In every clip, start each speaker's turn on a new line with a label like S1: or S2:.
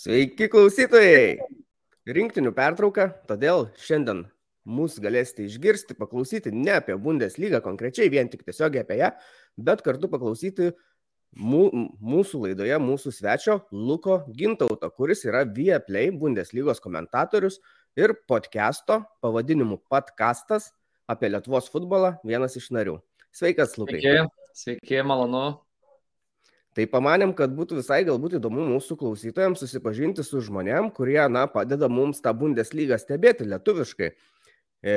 S1: Sveiki klausytojai! Rinktinių pertrauka, todėl šiandien mūsų galėsite išgirsti, paklausyti ne apie Bundeslygą konkrečiai, vien tik tiesiogiai apie ją, bet kartu paklausyti mūsų laidoje mūsų svečio Luko Gintauto, kuris yra Vieplay Bundeslygos komentatorius ir podcast'o pavadinimu Podcastas apie Lietuvos futbolą vienas iš narių. Sveikas, Lukai.
S2: Sveiki, sveiki, malonu.
S1: Tai pamanėm, kad būtų visai galbūt įdomu mūsų klausytojams susipažinti su žmonėm, kurie, na, padeda mums tą Bundeslygą stebėti lietuviškai. E,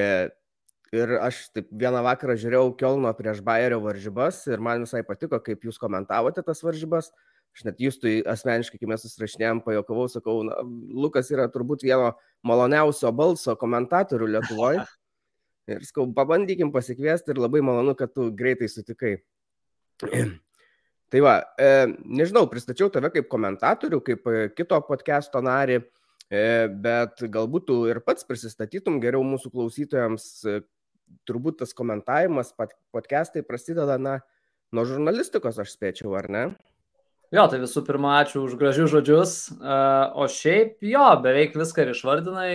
S1: ir aš taip vieną vakarą žiūrėjau Kielno prieš Bayerio varžybas ir man visai patiko, kaip jūs komentavote tas varžybas. Aš net jūs tai asmeniškai, kai mes susirašinėjom, pajokavau, sakau, na, Lukas yra turbūt vieno maloniausio balso komentatorių Lietuvoje. Ir sakau, pabandykim pasikviesti ir labai malonu, kad tu greitai sutikai. Tai va, e, nežinau, pristačiau tave kaip komentatorių, kaip e, kito podcast'o narį, e, bet galbūt tu ir pats prisistatytum geriau mūsų klausytojams. E, turbūt tas komentavimas, podcast'ai prasideda, na, nuo žurnalistikos, aš spėčiau, ar ne?
S2: Jo, tai visų pirma, ačiū už gražius žodžius. E, o šiaip, jo, beveik viską ir išvardinai,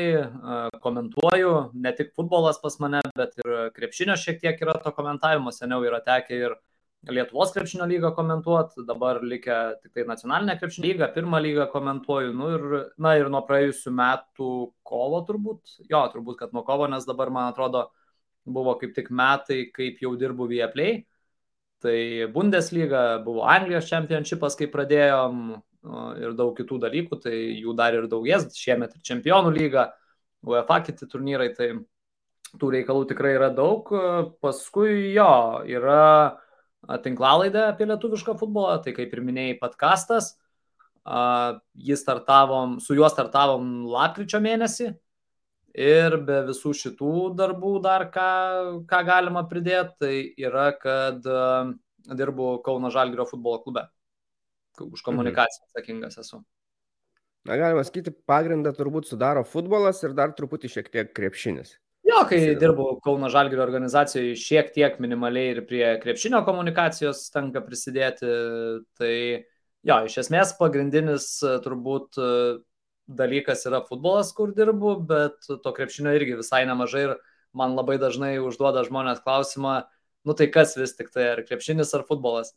S2: komentuoju, ne tik futbolas pas mane, bet ir krepšinio šiek tiek yra to komentavimo, seniau yra tekę ir Lietuvos krepšinio lygą komentuoti, dabar likę tik tai nacionalinę krepšinio lygą, pirmą lygą komentuoju, nu ir, na ir nuo praėjusių metų kovo turbūt, jo, turbūt, kad nuo kovo, nes dabar, man atrodo, buvo kaip tik metai, kaip jau dirbu Vieplay, tai Bundesliga, buvo Anglijos čempionšipas, kai pradėjom ir daug kitų dalykų, tai jų dar ir daugės, šiemet ir čempionų lyga, UEFA kiti turnyrai, tai tų reikalų tikrai yra daug, paskui jo, yra tinklalaidę apie lietuvišką futbolą, tai kaip ir minėjai, podcastas. Jis startavom, su juo startavom lapkričio mėnesį ir be visų šitų darbų dar ką, ką galima pridėti, tai yra, kad dirbu Kauno Žalgirio futbolo klube. Už komunikaciją mhm. atsakingas esu.
S1: Na, galima sakyti, pagrindą turbūt sudaro futbolas ir dar truputį šiek tiek krepšinis.
S2: Jo, kai dirbau Kauno Žalgirio organizacijoje, šiek tiek minimaliai ir prie krepšinio komunikacijos tenka prisidėti. Tai jo, iš esmės pagrindinis turbūt dalykas yra futbolas, kur dirbu, bet to krepšinio irgi visai nemažai ir man labai dažnai užduoda žmonės klausimą, nu tai kas vis tik tai, ar krepšinis ar futbolas.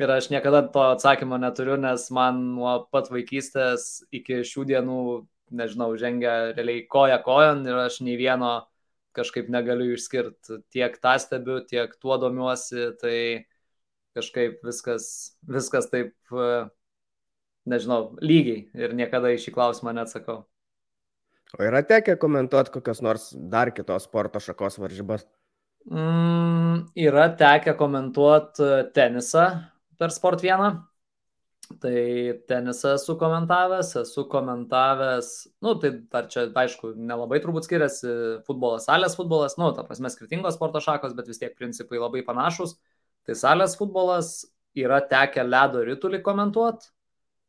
S2: Ir aš niekada to atsakymo neturiu, nes man nuo pat vaikystės iki šių dienų, nežinau, žengia realiai koja kojon ir aš nei vieno kažkaip negaliu išskirti. Tiek tą stebiu, tiek tuo domiuosi, tai kažkaip viskas, viskas taip, nežinau, lygiai ir niekada į šį klausimą neatsakau.
S1: O yra tekę komentuoti kokios nors dar kitos sporto šakos varžybas?
S2: Mm, yra tekę komentuoti tenisą per Sport 1. Tai tenisą esu komentavęs, esu komentavęs, nu, tai dar čia, aišku, nelabai turbūt skiriasi futbolas, salės futbolas, nu, ta prasme, skirtingos sporto šakos, bet vis tiek principai labai panašus. Tai salės futbolas yra tekę ledo rytulį komentuoti,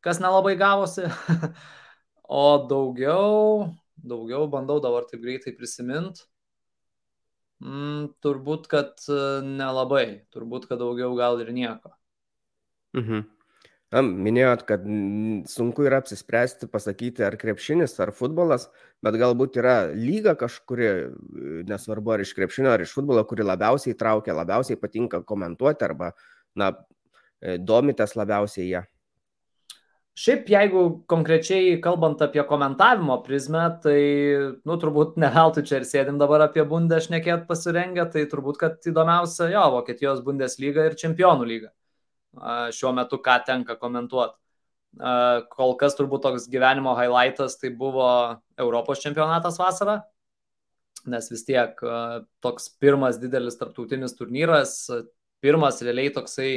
S2: kas nelabai gavosi. o daugiau, daugiau bandau dabar taip greitai prisiminti. Mm, turbūt, kad nelabai, turbūt, kad daugiau gal ir nieko.
S1: Mhm. Na, minėjot, kad sunku yra apsispręsti, pasakyti, ar krepšinis, ar futbolas, bet galbūt yra lyga kažkuri, nesvarbu ar iš krepšinio, ar iš futbolo, kuri labiausiai traukia, labiausiai patinka komentuoti arba, na, e, domitės labiausiai ją.
S2: Šiaip jeigu konkrečiai kalbant apie komentavimo prizmę, tai, nu, turbūt ne veltui čia ir sėdim dabar apie Bundę šnekėt pasirengę, tai turbūt, kad įdomiausia jo, Vokietijos Bundesliga ir Čempionų lyga šiuo metu, ką tenka komentuoti. Kol kas turbūt toks gyvenimo highlightas tai buvo Europos čempionatas vasarą, nes vis tiek toks pirmas didelis tarptautinis turnyras, pirmas realiai toksai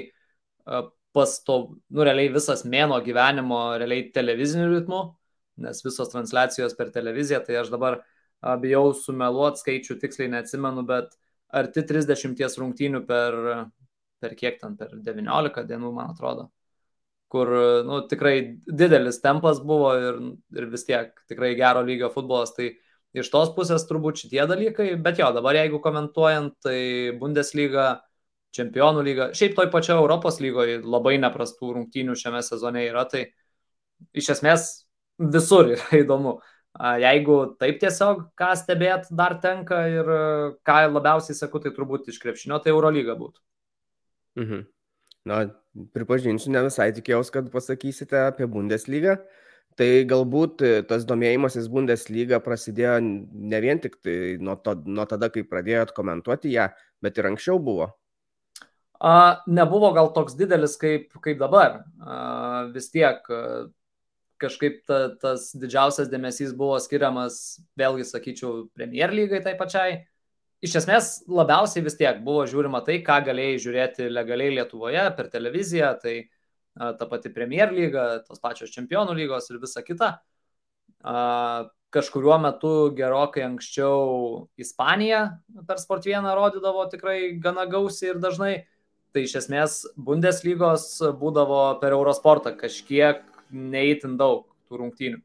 S2: pastov, nu realiai visas mėno gyvenimo realiai televiziniu ritmu, nes visos transliacijos per televiziją, tai aš dabar bijau sumeluoti skaičių, tiksliai neatsimenu, bet arti 30 rungtynių per, per kiek ten, per 19 dienų, man atrodo, kur nu, tikrai didelis tempas buvo ir, ir vis tiek tikrai gero lygio futbolas. Tai iš tos pusės turbūt šitie dalykai, bet jo, dabar jeigu komentuojant, tai Bundesliga, Čempionų lyga, šiaip toj pačioje Europos lygoje labai neprastų rungtynių šiame sezone yra, tai iš esmės visur yra įdomu. Jeigu taip tiesiog, ką stebėt dar tenka ir ką labiausiai sakau, tai turbūt iš krepšinio, tai Eurolyga būtų.
S1: Mhm. Na, pripažinsiu, ne visai tikėjausi, kad pasakysite apie Bundeslygą. Tai galbūt tas domėjimasis Bundeslyga prasidėjo ne vien tik tai nuo, to, nuo tada, kai pradėjot komentuoti ją, bet ir anksčiau buvo.
S2: A, nebuvo gal toks didelis kaip, kaip dabar. A, vis tiek kažkaip ta, tas didžiausias dėmesys buvo skiriamas, vėlgi sakyčiau, Premier lygai tai pačiai. Iš esmės labiausiai vis tiek buvo žiūrima tai, ką galėjai žiūrėti legaliai Lietuvoje per televiziją, tai a, ta pati Premier lyga, tos pačios čempionų lygos ir visa kita. A, kažkuriuo metu gerokai anksčiau Ispanija per Sport 1 rodydavo tikrai gana gausiai ir dažnai. Tai iš esmės Bundeslygos būdavo per Eurosportą kažkiek neįtin daug tų rungtynių.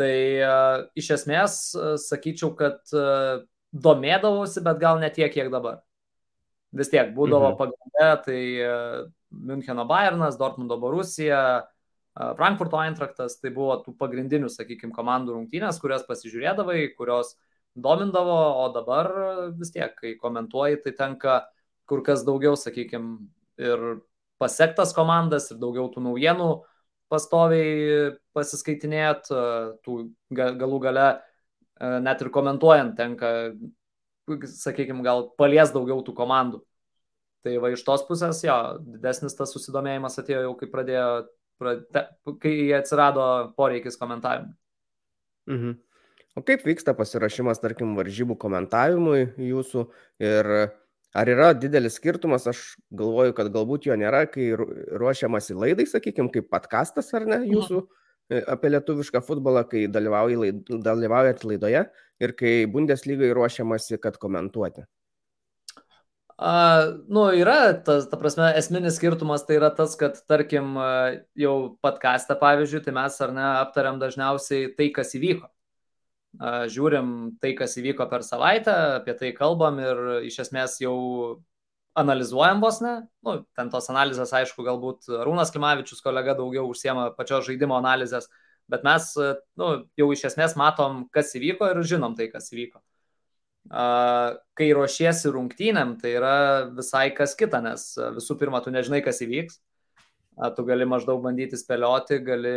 S2: Tai uh, iš esmės uh, sakyčiau, kad uh, domėdavausi, bet gal ne tiek, kiek dabar. Vis tiek būdavo mhm. pagrindė, tai uh, Müncheno Bayernas, Dortmundo Borusija, uh, Frankfurto Eintraktas, tai buvo tų pagrindinių, sakykime, komandų rungtynės, kurias pasižiūrėdavai, kurios domindavo, o dabar vis tiek, kai komentuoji, tai tenka kur kas daugiau, sakykime, ir pasiektas komandas, ir daugiau tų naujienų pastoviai pasiskaitinėt, tų galų gale net ir komentuojant tenka, sakykime, gal palies daugiau tų komandų. Tai va iš tos pusės, jo, didesnis tas susidomėjimas atėjo jau, kai pradėjo, prade, kai atsirado poreikis komentavimui.
S1: Mhm. O kaip vyksta pasirašymas, tarkim, varžybų komentavimui jūsų ir Ar yra didelis skirtumas, aš galvoju, kad galbūt jo nėra, kai ruošiamasi laidai, sakykime, kaip podkastas ar ne, mhm. jūsų mhm. Apie lietuvišką futbolą, kai dalyvaujat laidoje ir kai Bundeslygai ruošiamasi, kad komentuoti.
S2: Uh, nu, yra tas, ta prasme, esminis skirtumas tai yra tas, kad, tarkim, jau podcastą, pavyzdžiui, tai mes ar ne aptariam dažniausiai tai, kas įvyko žiūrim tai, kas įvyko per savaitę, apie tai kalbam ir iš esmės jau analizuojam vos ne. Nu, ten tos analizės, aišku, galbūt Rūnas Klimavičius kolega daugiau užsiema pačios žaidimo analizės, bet mes nu, jau iš esmės matom, kas įvyko ir žinom tai, kas įvyko. Kai ruošiesi rungtynėm, tai yra visai kas kita, nes visų pirma, tu nežinai, kas įvyks. Tu gali maždaug bandyti spėlioti, gali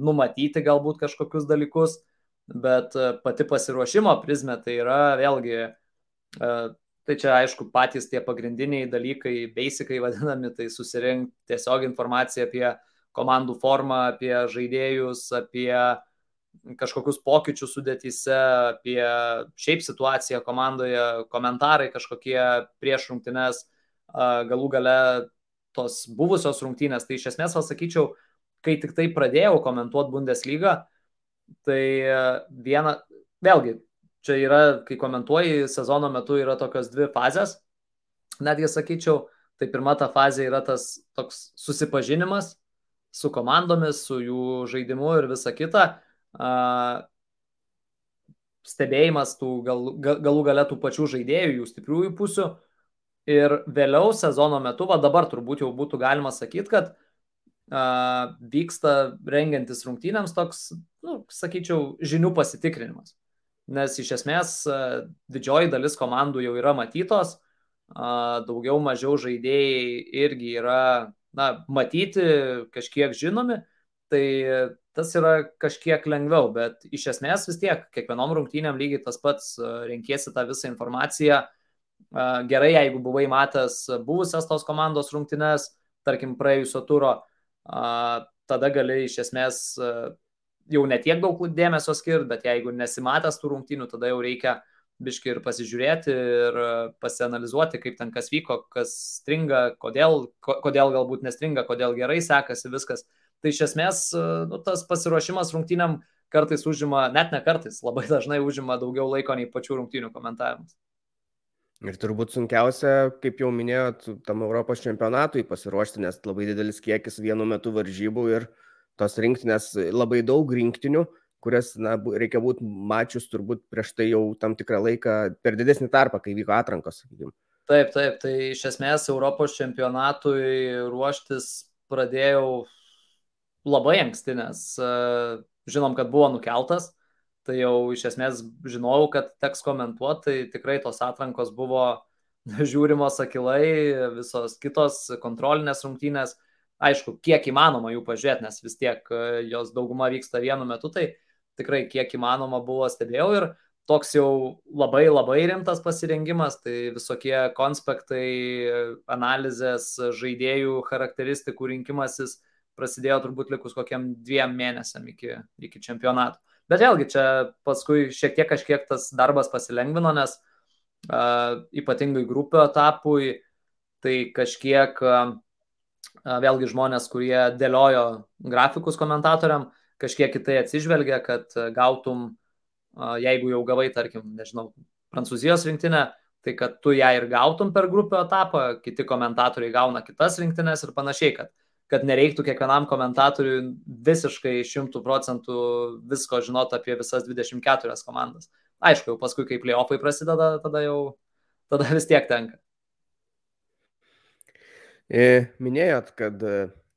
S2: numatyti galbūt kažkokius dalykus bet pati pasiruošimo prizmė tai yra vėlgi, tai čia aišku patys tie pagrindiniai dalykai, basicai vadinami, tai susirinkti tiesiog informaciją apie komandų formą, apie žaidėjus, apie kažkokius pokyčius sudėtyse, apie šiaip situaciją komandoje, komentarai kažkokie prieš rungtynes, galų gale tos buvusios rungtynės. Tai iš esmės, pasakyčiau, kai tik tai pradėjau komentuoti Bundesliga, Tai e, viena, vėlgi, čia yra, kai komentuoji, sezono metu yra tokios dvi fazės, netgi sakyčiau, tai pirma ta fazė yra tas toks susipažinimas su komandomis, su jų žaidimu ir visa kita, stebėjimas tų gal, galų gale tų pačių žaidėjų, jų stipriųjų pusių. Ir vėliau sezono metu, va dabar turbūt jau būtų galima sakyti, kad vyksta rengiantis rungtynėms toks, nu, sakyčiau, žinių pasitikrinimas. Nes iš esmės didžioji dalis komandų jau yra matytos, daugiau mažiau žaidėjai irgi yra na, matyti, kažkiek žinomi, tai tas yra kažkiek lengviau, bet iš esmės vis tiek kiekvienom rungtynėm lygiai tas pats renkėsi tą visą informaciją. Gerai, jeigu buvai matęs buvusias tos komandos rungtynes, tarkim praėjusio turo, tada gali iš esmės jau netiek daug dėmesio skirti, bet jeigu nesimatęs tų rungtynių, tada jau reikia biški ir pasižiūrėti ir pasianalizuoti, kaip ten kas vyko, kas stringa, kodėl, kodėl galbūt nestringa, kodėl gerai sekasi viskas. Tai iš esmės nu, tas pasiruošimas rungtynėm kartais užima, net ne kartais, labai dažnai užima daugiau laiko nei pačių rungtynių komentavimas.
S1: Ir turbūt sunkiausia, kaip jau minėjot, tam Europos čempionatui pasiruošti, nes labai didelis kiekis vienu metu varžybų ir tos rinktinės labai daug rinktinių, kurias na, reikia būti mačius turbūt prieš tai jau tam tikrą laiką per didesnį tarpą, kai vyko atrankos. Sakykim.
S2: Taip, taip, tai iš esmės Europos čempionatui ruoštis pradėjau labai anksti, nes žinom, kad buvo nukeltas, tai jau iš esmės žinojau, kad teks komentuoti, tai tikrai tos atrankos buvo žiūrimos akilai, visos kitos kontrolinės rungtynės. Aišku, kiek įmanoma jų pažiūrėti, nes vis tiek e, jos dauguma vyksta vienu metu, tai tikrai kiek įmanoma buvo stebėjau ir toks jau labai labai rimtas pasirengimas, tai visokie konspektai, analizės, žaidėjų charakteristikų rinkimasis prasidėjo turbūt likus kokiam dviem mėnesiam iki, iki čempionato. Bet vėlgi čia paskui šiek tiek kažkiek tas darbas pasilengvino, nes uh, ypatingai grupių etapui tai kažkiek uh, vėlgi žmonės, kurie dėliojo grafikus komentatoriam, kažkiek į tai atsižvelgia, kad gautum, jeigu jau gavai, tarkim, nežinau, Prancūzijos rinktinę, tai kad tu ją ir gautum per grupių etapą, kiti komentatoriai gauna kitas rinktinės ir panašiai, kad kad nereiktų kiekvienam komentatoriui visiškai šimtų procentų visko žinot apie visas 24 komandas. Aišku, jau paskui, kai playoffai prasideda, tada jau tada vis tiek tenka.
S1: E, minėjot, kad e,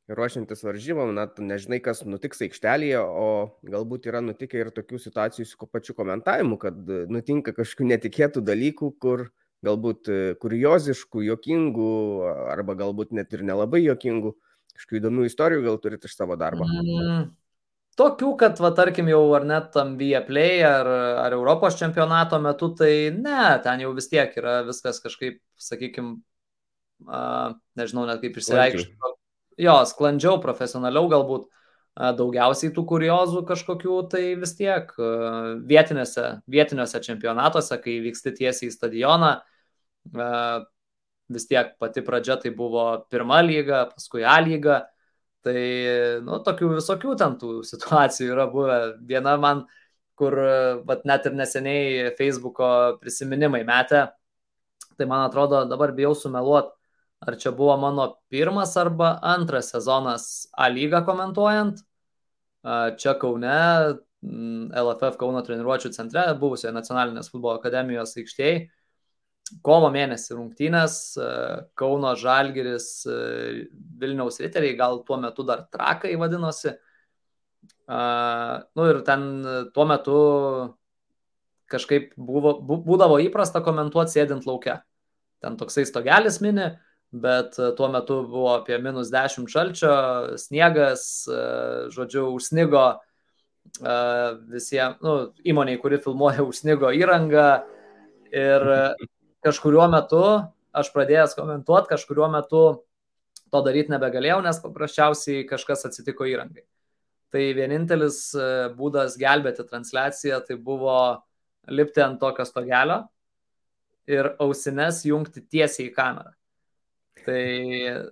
S1: ruošiantis varžybom, na, tu nežinai, kas nutiks aikštelėje, o galbūt yra nutikę ir tokių situacijų su pačiu komentavimu, kad e, nutinka kažkokių netikėtų dalykų, kur galbūt kurioziškų, jokingų, arba galbūt net ir nelabai jokingų Kažkokių įdomių istorijų gal turit iš savo darbo? Mm,
S2: tokių, kad, va, tarkim, jau ar net tam Viaplay ar, ar Europos čempionato metu, tai ne, ten jau vis tiek yra viskas kažkaip, sakykime, nežinau net kaip išsireikšti. Jo, sklandžiau, profesionaliau galbūt daugiausiai tų kuriozų kažkokių, tai vis tiek vietinėse, vietiniuose čempionatuose, kai vyksti tiesiai į stadioną, vis tiek pati pradžia tai buvo pirma lyga, paskui A lyga. Tai, nu, tokių visokių ten tų situacijų yra buvę. Viena man, kur, bet net ir neseniai Facebook'o prisiminimai metė, tai man atrodo, dabar bijau sumeluot, ar čia buvo mano pirmas arba antras sezonas A lygą komentuojant. Čia Kaune, LFF Kauno treniruočio centre, buvusioje nacionalinės futbolo akademijos aikštėje kovo mėnesį rungtynės, Kauno Žalgiris, Vilniaus Riteriai, gal tuo metu dar trakai vadinosi. Nu ir ten tuo metu kažkaip buvo, būdavo įprasta komentuoti sėdint laukia. Ten toksai stogelis mini, bet tuo metu buvo apie minus 10 šalčio, sniegas, e, žodžiu, užsnigo visiems, nu, įmoniai, kuri filmuoja, užsnigo įrangą ir kažkuriuo metu aš pradėjęs komentuoti, kažkuriuo metu to daryti nebegalėjau, nes paprasčiausiai kažkas atsitiko įrangai. Tai vienintelis e, būdas gelbėti transliaciją tai buvo lipti ant tokio stogelio ir ausines jungti tiesiai į kamerą. Tai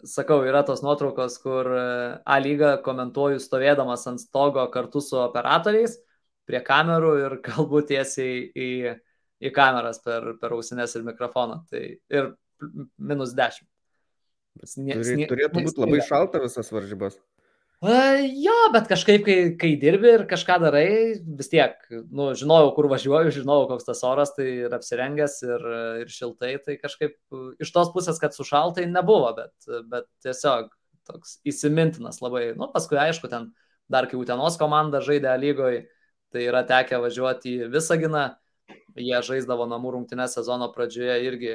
S2: sakau, yra tos nuotraukos, kur e, A lygą komentuoju stovėdamas ant stogo kartu su operatoriais prie kamerų ir galbūt tiesiai į į kameras per, per ausines ir mikrofoną. Tai ir minus 10.
S1: Snie, snie, turėtų būti labai šalta visas varžybas.
S2: Uh, jo, bet kažkaip, kai, kai dirbi ir kažką darai, vis tiek, nu, žinojau, kur važiuoju, žinojau, koks tas oras, tai ir apsirengęs, ir, ir šiltai, tai kažkaip iš tos pusės, kad sušaltai nebuvo, bet, bet tiesiog toks įsimintinas labai. Nu, paskui, aišku, ten dar kai Utenos komanda žaidė lygoje, tai yra tekę važiuoti į Visaginą, Jie žaisdavo namų rungtynės sezono pradžioje irgi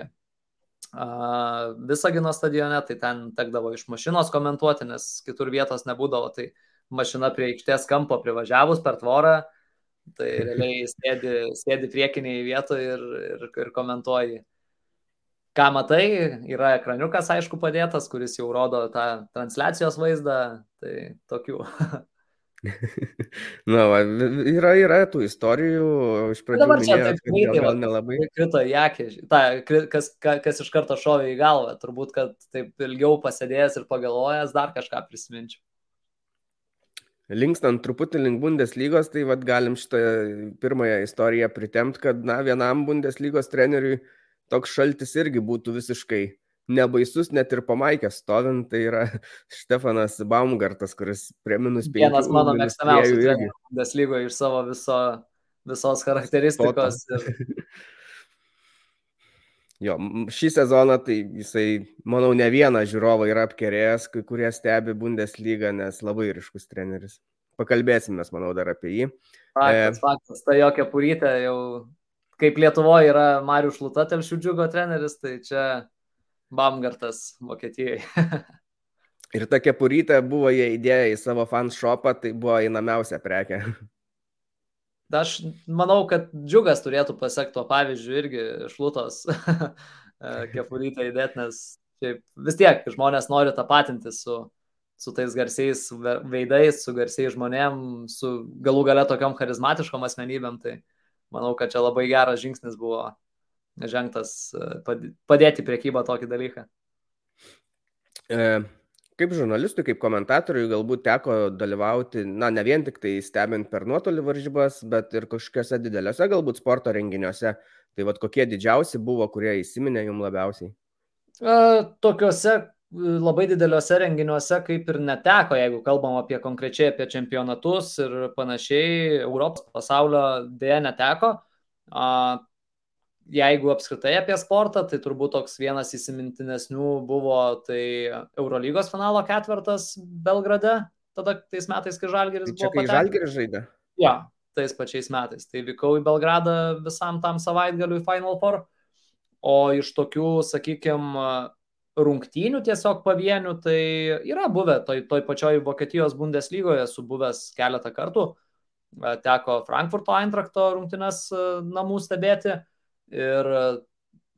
S2: Visagino stadione, tai ten tekdavo iš mašinos komentuoti, nes kitur vietos nebūdavo. Tai mašina prie aikštės kampo privažiavus per tvorą, tai realiai sėdi, sėdi priekiniai vietoje ir, ir, ir komentuoji. Ką matai, yra ekraniukas, aišku, padėtas, kuris jau rodo tą transliacijos vaizdą, tai tokių.
S1: Na, va, yra, yra tų istorijų, iš pradžių
S2: dabar čia minėjot, taip greitai, gal nelabai. Krito į akį, ta, kas, kas iš karto šovė į galvą, turbūt, kad taip ilgiau pasėdėjęs ir pagalvojęs dar kažką prisiminčiau.
S1: Linkstant truputį link Bundeslygos, tai vad galim šitą pirmąją istoriją pritemti, kad na, vienam Bundeslygos treneriui toks šaltis irgi būtų visiškai nebaisus net ir pamaikęs stovint, tai yra Štefanas Baumgartas, kuris prie minus 5.
S2: Vienas mano mėgstamiausių trenerių Bundeslygoje iš savo viso, visos charakteristikos. Ir...
S1: Jo, šį sezoną tai jisai, manau, ne vieną žiūrovą yra apkerėjęs, kai kurie stebi Bundeslygą, nes labai ryškus treneris. pakalbėsime, manau, dar apie jį.
S2: Faktas, e... faktas, tai jokia purytė jau, kaip Lietuvoje yra Marius Šluta telšių džiugo treneris, tai čia Bamgartas Vokietijoje.
S1: Ir ta kepurytė buvo jie įdėję į savo fan shopą, tai buvo įnamiausia prekė.
S2: Aš manau, kad džiugas turėtų pasiekti tuo pavyzdžiu irgi šlutos kepurytę įdėti, nes šiaip, vis tiek žmonės nori tapatinti su, su tais garsiais veidais, su garsiais žmonėm, su galų gale tokiam charizmatiškom asmenybėm, tai manau, kad čia labai geras žingsnis buvo žengtas padėti priekybą tokį dalyką.
S1: E Kaip žurnalistui, kaip komentatoriui galbūt teko dalyvauti, na, ne vien tik tai stebint per nuotolį varžybas, bet ir kažkokiuose dideliuose galbūt sporto renginiuose. Tai vad kokie didžiausi buvo, kurie įsiminė jums labiausiai?
S2: Tokiuose labai dideliuose renginiuose kaip ir neteko, jeigu kalbam apie konkrečiai apie čempionatus ir panašiai, Europos pasaulio dėja neteko jeigu apskritai apie sportą, tai turbūt toks vienas įsimintinesnių buvo tai Eurolygos finalo ketvirtas Belgrade, tada tais metais, kai Žalgeris
S1: tai čia, buvo. Kai Žalgeris žaidė?
S2: Ja, tais pačiais metais. Tai vykau į Belgradą visam tam savaitgaliu į Final Four. O iš tokių, sakykime, rungtynių tiesiog pavienių, tai yra buvę toj, toj pačioj Vokietijos Bundeslygoje, esu buvęs keletą kartų. Teko Frankfurto Eintrakto rungtynės namų stebėti ir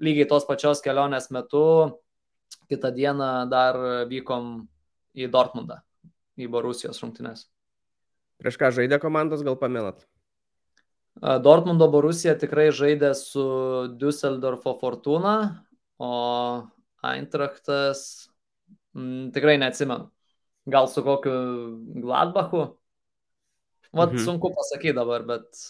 S2: lygiai tos pačios kelionės metu kitą dieną dar vykom į Dortmundą, į Borusijos rungtynes.
S1: Prieš ką žaidė komandos, gal paminat?
S2: Dortmundo Borusija tikrai žaidė su Düsseldorfo Fortuna, o Eintrachtas m, tikrai neatsimenu. Gal su kokiu Gladbachu? Vat mhm. sunku pasakyti dabar, bet,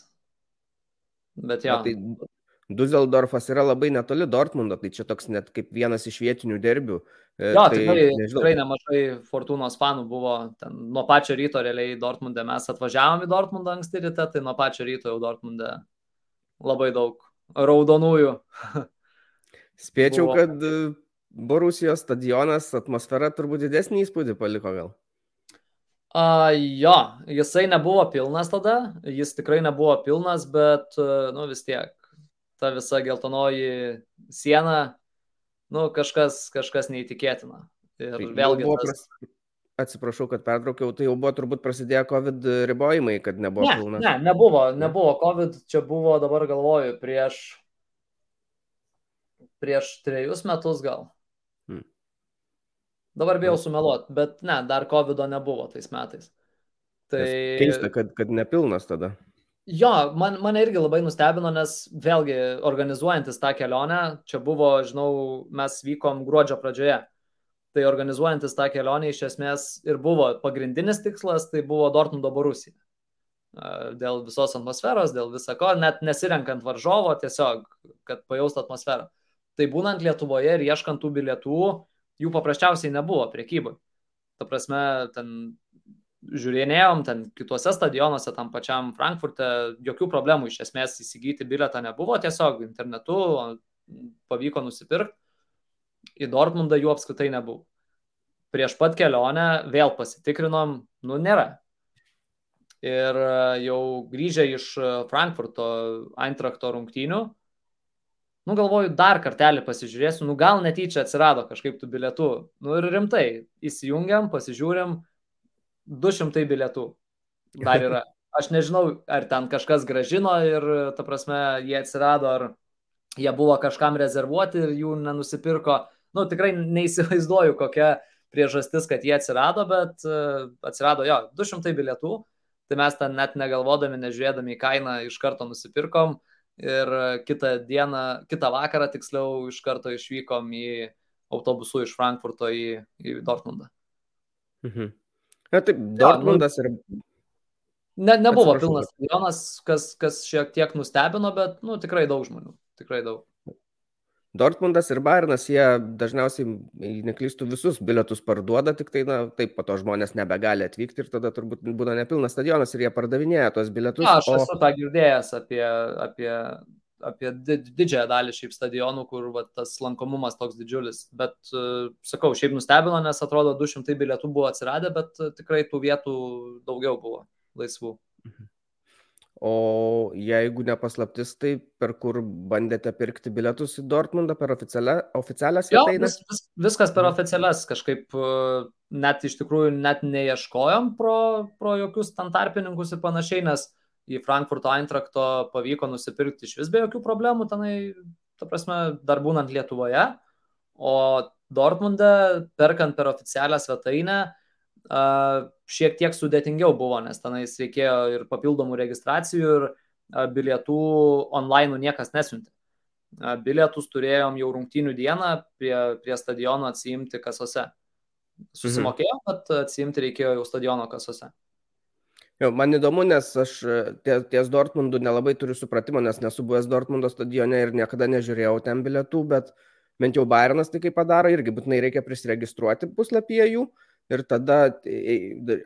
S2: bet jo.
S1: Ja. Tai Dusseldorfas yra labai netoli Dortmundo, tai čia toks net kaip vienas iš vietinių derbių.
S2: E, jo, tai, tikrai, nežinau. tikrai nemažai Fortūnos fanų buvo ten, nuo pačio ryto realiai Dortmunde. Mes atvažiavom į Dortmundą anksti ryte, tai nuo pačio ryto jau Dortmunde labai daug raudonųjų.
S1: Spėčiau, buvo. kad e, Borusijos stadionas atmosfera turbūt didesnį įspūdį paliko gal.
S2: A, jo, jisai nebuvo pilnas tada, jis tikrai nebuvo pilnas, bet, e, nu vis tiek, ta visa geltonoji siena, nu, kažkas, kažkas neįtikėtina. Ir tai vėlgi. Tas...
S1: Pras... Atsiprašau, kad pertraukiau, tai jau buvo turbūt prasidėję COVID ribojimai, kad nebuvo
S2: ne,
S1: pilna.
S2: Ne, nebuvo, nebuvo COVID, čia buvo, dabar galvoju, prieš, prieš trejus metus gal. Hmm. Dabar bijau hmm. sumeluot, bet ne, dar COVID nebuvo tais metais.
S1: Tai... Keista, kad, kad nepilnas tada.
S2: Jo, man, mane irgi labai nustebino, nes vėlgi organizuojantis tą kelionę, čia buvo, žinau, mes vykom gruodžio pradžioje. Tai organizuojantis tą kelionę iš esmės ir buvo pagrindinis tikslas, tai buvo Dortmundo Borusija. Dėl visos atmosferos, dėl visako, net nesirenkant varžovo, tiesiog, kad pajaust atmosferą. Tai būnant Lietuvoje ir ieškant tų bilietų, jų paprasčiausiai nebuvo priekybai. Ta prasme, ten žiūrėjom ten kituose stadionuose, tam pačiam Frankfurte, jokių problemų iš esmės įsigyti bilietą nebuvo, tiesiog internetu pavyko nusipirkti, į Dortmundą jų apskritai nebuvo. Prieš pat kelionę vėl pasitikrinom, nu nėra. Ir e, jau grįžę iš Frankfurto Eintrakto rungtynių, nu galvoju, dar kartelį pasižiūrėsiu, nu gal netyčia atsirado kažkaip tų bilietų. Nu ir rimtai, įsijungiam, pasižiūrim, 200 bilietų dar yra. Aš nežinau, ar ten kažkas gražino ir, ta prasme, jie atsirado, ar jie buvo kažkam rezervuoti ir jų nenusipirko. Nu, tikrai neįsivaizduoju, kokia priežastis, kad jie atsirado, bet uh, atsirado jo, 200 bilietų. Tai mes ten net negalvodami, nežiūrėdami į kainą, iš karto nusipirkom ir kitą dieną, kitą vakarą tiksliau iš karto išvykom į autobusu iš Frankfurto į, į Dortmundą.
S1: Mhm. Na taip, Dortmundas ja, nu, ir...
S2: Ne, nebuvo Atsiprašau, pilnas stadionas, kas, kas šiek tiek nustebino, bet nu, tikrai daug žmonių. Tikrai daug.
S1: Dortmundas ir Bayernas, jie dažniausiai, neklystų, visus bilietus parduoda, tik tai, na, taip, po to žmonės nebegali atvykti ir tada turbūt būna nepilnas stadionas ir jie pardavinėja tos bilietus.
S2: Na, aš o... esu tą girdėjęs apie, apie, apie didžiąją dalį šiaip stadionų, kur va, tas lankomumas toks didžiulis. Bet, sakau, šiaip nustebino, nes atrodo 200 bilietų buvo atsiradę, bet tikrai tų vietų daugiau buvo laisvų.
S1: O jeigu nepaslaptis, tai per kur bandėte pirkti bilietus į Dortmundą, per oficialią, oficialią svetainę?
S2: Vis, vis, viskas per oficialias, kažkaip e, net iš tikrųjų net neieškojom pro, pro jokius ten tarpininkus ir panašiai, nes į Frankfurto Eintrakto pavyko nusipirkti iš vis be jokių problemų, tenai, ta prasme, dar būnant Lietuvoje, o Dortmunde, perkant per oficialią svetainę, šiek tiek sudėtingiau buvo, nes tenais reikėjo ir papildomų registracijų ir bilietų online niekas nesiuntė. Bilietus turėjom jau rungtynių dieną prie, prie stadiono atsiimti kasose. Susimokėjom, mhm. bet atsiimti reikėjo jau stadiono kasose.
S1: Jo, man įdomu, nes aš ties, ties Dortmundu nelabai turiu supratimo, nes nesu buvęs Dortmundo stadione ir niekada nežiūrėjau ten bilietų, bet bent jau Bayernas tai kaip padaro, irgi būtinai reikia prisiregistruoti puslapyje jų. Ir tada,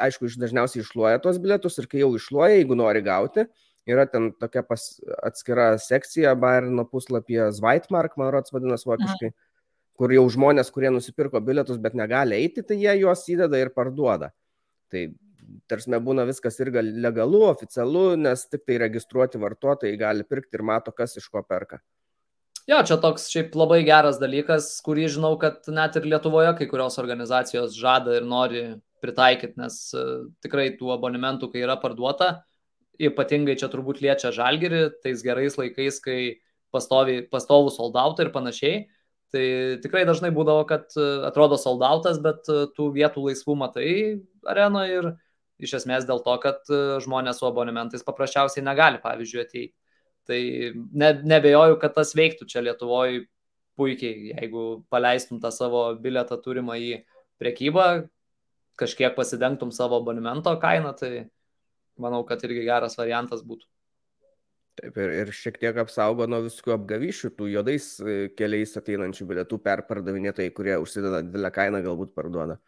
S1: aišku, iš dažniausiai išluoja tos bilietus ir kai jau išluoja, jeigu nori gauti, yra ten tokia pas, atskira sekcija Bayerno puslapyje Zweitmark, man rodos vadinasi vokiškai, kur jau žmonės, kurie nusipirko bilietus, bet negali eiti, tai jie juos įdeda ir parduoda. Tai tarsi būna viskas ir legalu, oficialu, nes tik tai registruoti vartotojai gali pirkti ir mato, kas iš ko perka.
S2: Jo, čia toks šiaip labai geras dalykas, kurį žinau, kad net ir Lietuvoje kai kurios organizacijos žada ir nori pritaikyti, nes uh, tikrai tų abonementų, kai yra parduota, ypatingai čia turbūt liečia žalgerį, tais gerais laikais, kai pastovi, pastovų soldautai ir panašiai. Tai tikrai dažnai būdavo, kad uh, atrodo soldautas, bet uh, tų vietų laisvų matai arenoje ir iš esmės dėl to, kad žmonės su abonementais paprasčiausiai negali, pavyzdžiui, ateiti. Tai ne, nebejoju, kad tas veiktų čia Lietuvoje puikiai, jeigu paleistum tą savo bilietą turimą į priekybą, kažkiek pasidengtum savo abonemento kainą, tai manau, kad irgi geras variantas būtų.
S1: Taip, ir, ir šiek tiek apsaugo nuo viskų apgavyšių, tų juodais e, keliais ateinančių bilietų perpardavinėtojai, kurie užsideda didelę kainą, galbūt parduoda.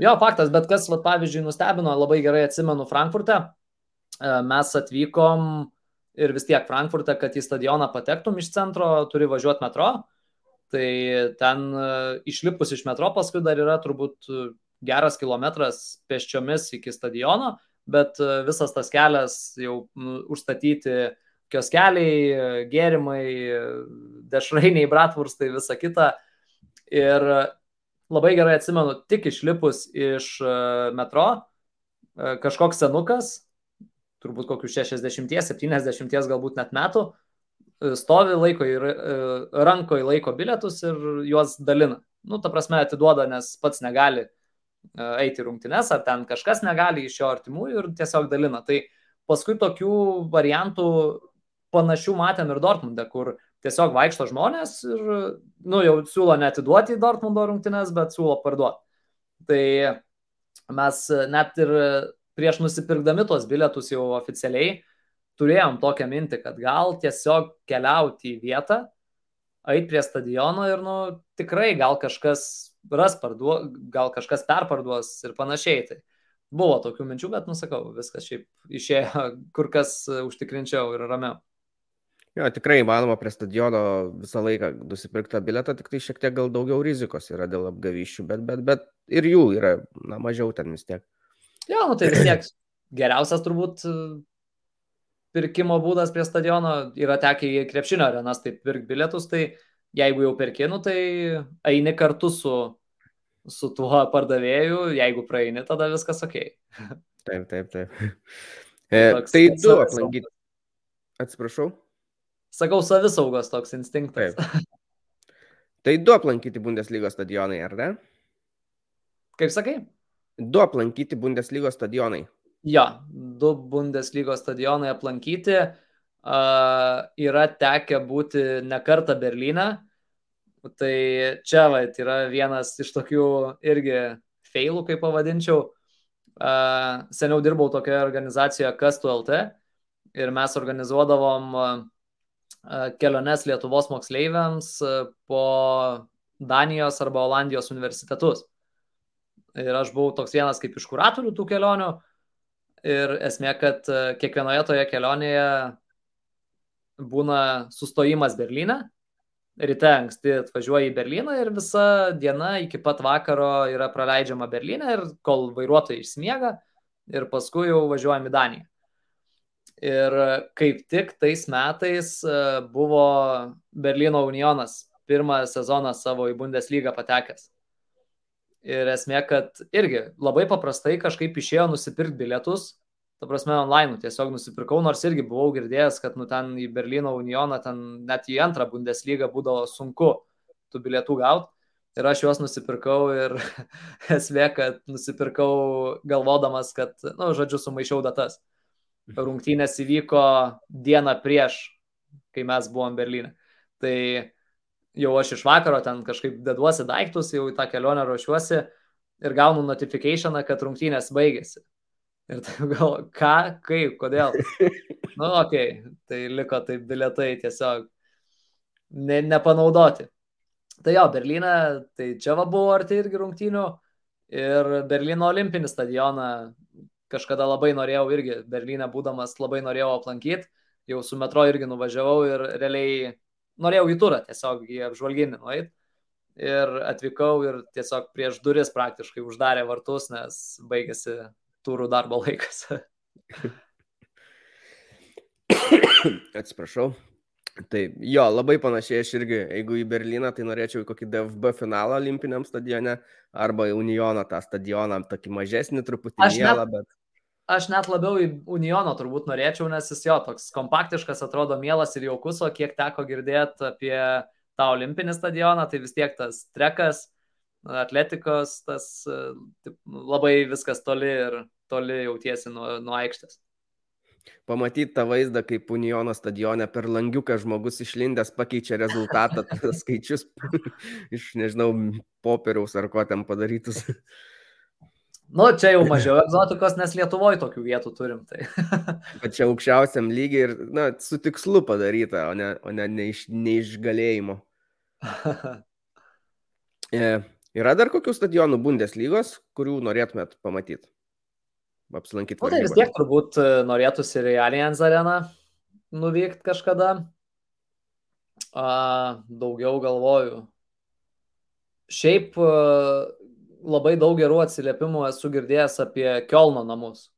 S2: Jo, faktas, bet kas, va, pavyzdžiui, nustebino, labai gerai atsimenu Frankfurte, e, mes atvykom ir vis tiek Frankfurte, kad į stadioną patektum iš centro, turi važiuoti metro. Tai ten e, išlipus iš metro paskui dar yra turbūt geras kilometras pėsčiomis iki stadiono, bet e, visas tas kelias jau užstatyti kioskeliai, gėrimai, dešrainiai, bratvurstai, visa kita. Ir labai gerai atsimenu, tik išlipus iš e, metro, kažkoks senukas turbūt kokius 60-70 galbūt net metų, e, stovi laiko ir e, rankoje laiko bilietus ir juos dalina. Nu, ta prasme, atiduoda, nes pats negali e, eiti rungtynes, ar ten kažkas negali iš jo artimųjų ir tiesiog dalina. Tai paskui tokių variantų panašių matėm ir Dortmunde, kur tiesiog vaikšto žmonės ir, nu, jau siūlo netiduoti į Dortmundo rungtynes, bet siūlo parduoti. Tai mes net ir prieš nusipirkdami tuos bilietus jau oficialiai turėjom tokią mintį, kad gal tiesiog keliauti į vietą, eiti prie stadiono ir, nu, tikrai gal kažkas ras parduos, gal kažkas perparduos ir panašiai. Tai buvo tokių minčių, bet, nusakau, viskas šiaip išėjo kur kas užtikrinčiau ir ramiau.
S1: Jo, tikrai įmanoma prie stadiono visą laiką nusipirktą bilietą, tik tai šiek tiek gal daugiau rizikos yra dėl apgavyšių, bet, bet, bet ir jų yra, na, mažiau ten vis tiek.
S2: Jo, nu tai vis tiek geriausias turbūt e, pirkimo būdas prie stadiono yra tekę į krepšinio arenas, tai pirk bilietus, tai jeigu jau perki, nu tai eini kartu su, su tuo pardavėju, jeigu praeini, tada viskas ok.
S1: Taip, taip, taip. E, toks, tai du aplankyti. Atsiprašau.
S2: Sakau, savisaugos toks instinktas. Taip.
S1: Tai du aplankyti Bundeslygos stadionai, ar ne?
S2: Kaip sakai?
S1: Du aplankyti Bundeslygos stadionai.
S2: Jo, du Bundeslygos stadionai aplankyti. Uh, yra tekę būti ne kartą Berlyne. Tai čia va, yra vienas iš tokių irgi failų, kaip pavadinčiau. Uh, seniau dirbau tokioje organizacijoje Kastu LT ir mes organizuodavom keliones Lietuvos moksleiviams po Danijos arba Olandijos universitetus. Ir aš buvau toks vienas kaip iš kuratorių tų kelionių. Ir esmė, kad e, kiekvienoje toje kelionėje būna sustojimas Berlyne. Ryte anksti atvažiuoji į Berliną ir visa diena iki pat vakaro yra praleidžiama Berlyne ir kol vairuotojai išsmiega ir paskui jau važiuojam į Daniją. Ir kaip tik tais metais e, buvo Berlyno Unionas pirmą sezoną savo į Bundeslygą patekęs. Ir esmė, kad irgi labai paprastai kažkaip išėjo nusipirkti bilietus, ta prasme, online tiesiog nusipirkau, nors irgi buvau girdėjęs, kad nu ten į Berlyno Unioną, ten net į antrą Bundeslygą būdavo sunku tų bilietų gauti. Ir aš juos nusipirkau ir esmė, kad nusipirkau galvodamas, kad, na, nu, žodžiu, sumaišiau datas. Rungtynės įvyko dieną prieš, kai mes buvom Berlyne. Tai jau aš iš vakaro ten kažkaip deduosi daiktus, jau į tą kelionę ruošiuosi ir gaunu notifikationą, kad rungtynės baigėsi. Ir tai gal, ką, kaip, kodėl. Nu, okei, okay. tai liko taip biletai tiesiog ne, nepanaudoti. Tai jo, Berlyne, tai čia va buvo arti irgi rungtynių ir Berlyno olimpinį stadioną kažkada labai norėjau irgi, Berlyne būdamas labai norėjau aplankyti, jau su metro irgi nuvažiavau ir realiai norėjau į turą tiesiog į apžvalginį nueit. Ir atvykau ir tiesiog prieš duris praktiškai uždarė vartus, nes baigėsi turų darbo laikas.
S1: Atsiprašau. Tai jo, labai panašiai aš irgi, jeigu į Berliną, tai norėčiau kokį DFB finalą olimpiniam stadione arba Unioną tą stadioną, tokį mažesnį truputį mielą, bet
S2: aš net labiau į Uniono turbūt norėčiau, nes jis jo toks kompaktiškas, atrodo mielas ir jaukus, o kiek teko girdėti apie tą olimpinį stadioną, tai vis tiek tas trekas, atletikos, tas taip, labai viskas toli ir toli jautiesi nuo, nuo aikštės.
S1: Pamatyti tą vaizdą, kaip Uniono stadione per langiuką žmogus išlindęs pakeičia rezultatą, skaičius iš, nežinau, popieriaus ar ko ten padarytus.
S2: Nu, čia jau mažiau egzotikos, nes Lietuvoje tokių vietų turim. Tai.
S1: Bet čia aukščiausiam lygiai ir, na, su tikslu padaryta, o ne, o ne, ne, iš, ne iš galėjimo. e, yra dar kokių stadionų Bundeslygos, kurių norėtumėt pamatyti? Apsilankyti.
S2: Nu, tai vis tiek turbūt e, norėtųsi ir į Allianz areną nuvykti kažkada. A, daugiau galvoju. Šiaip labai daug gerų atsiliepimų esu girdėjęs apie Kielno namus.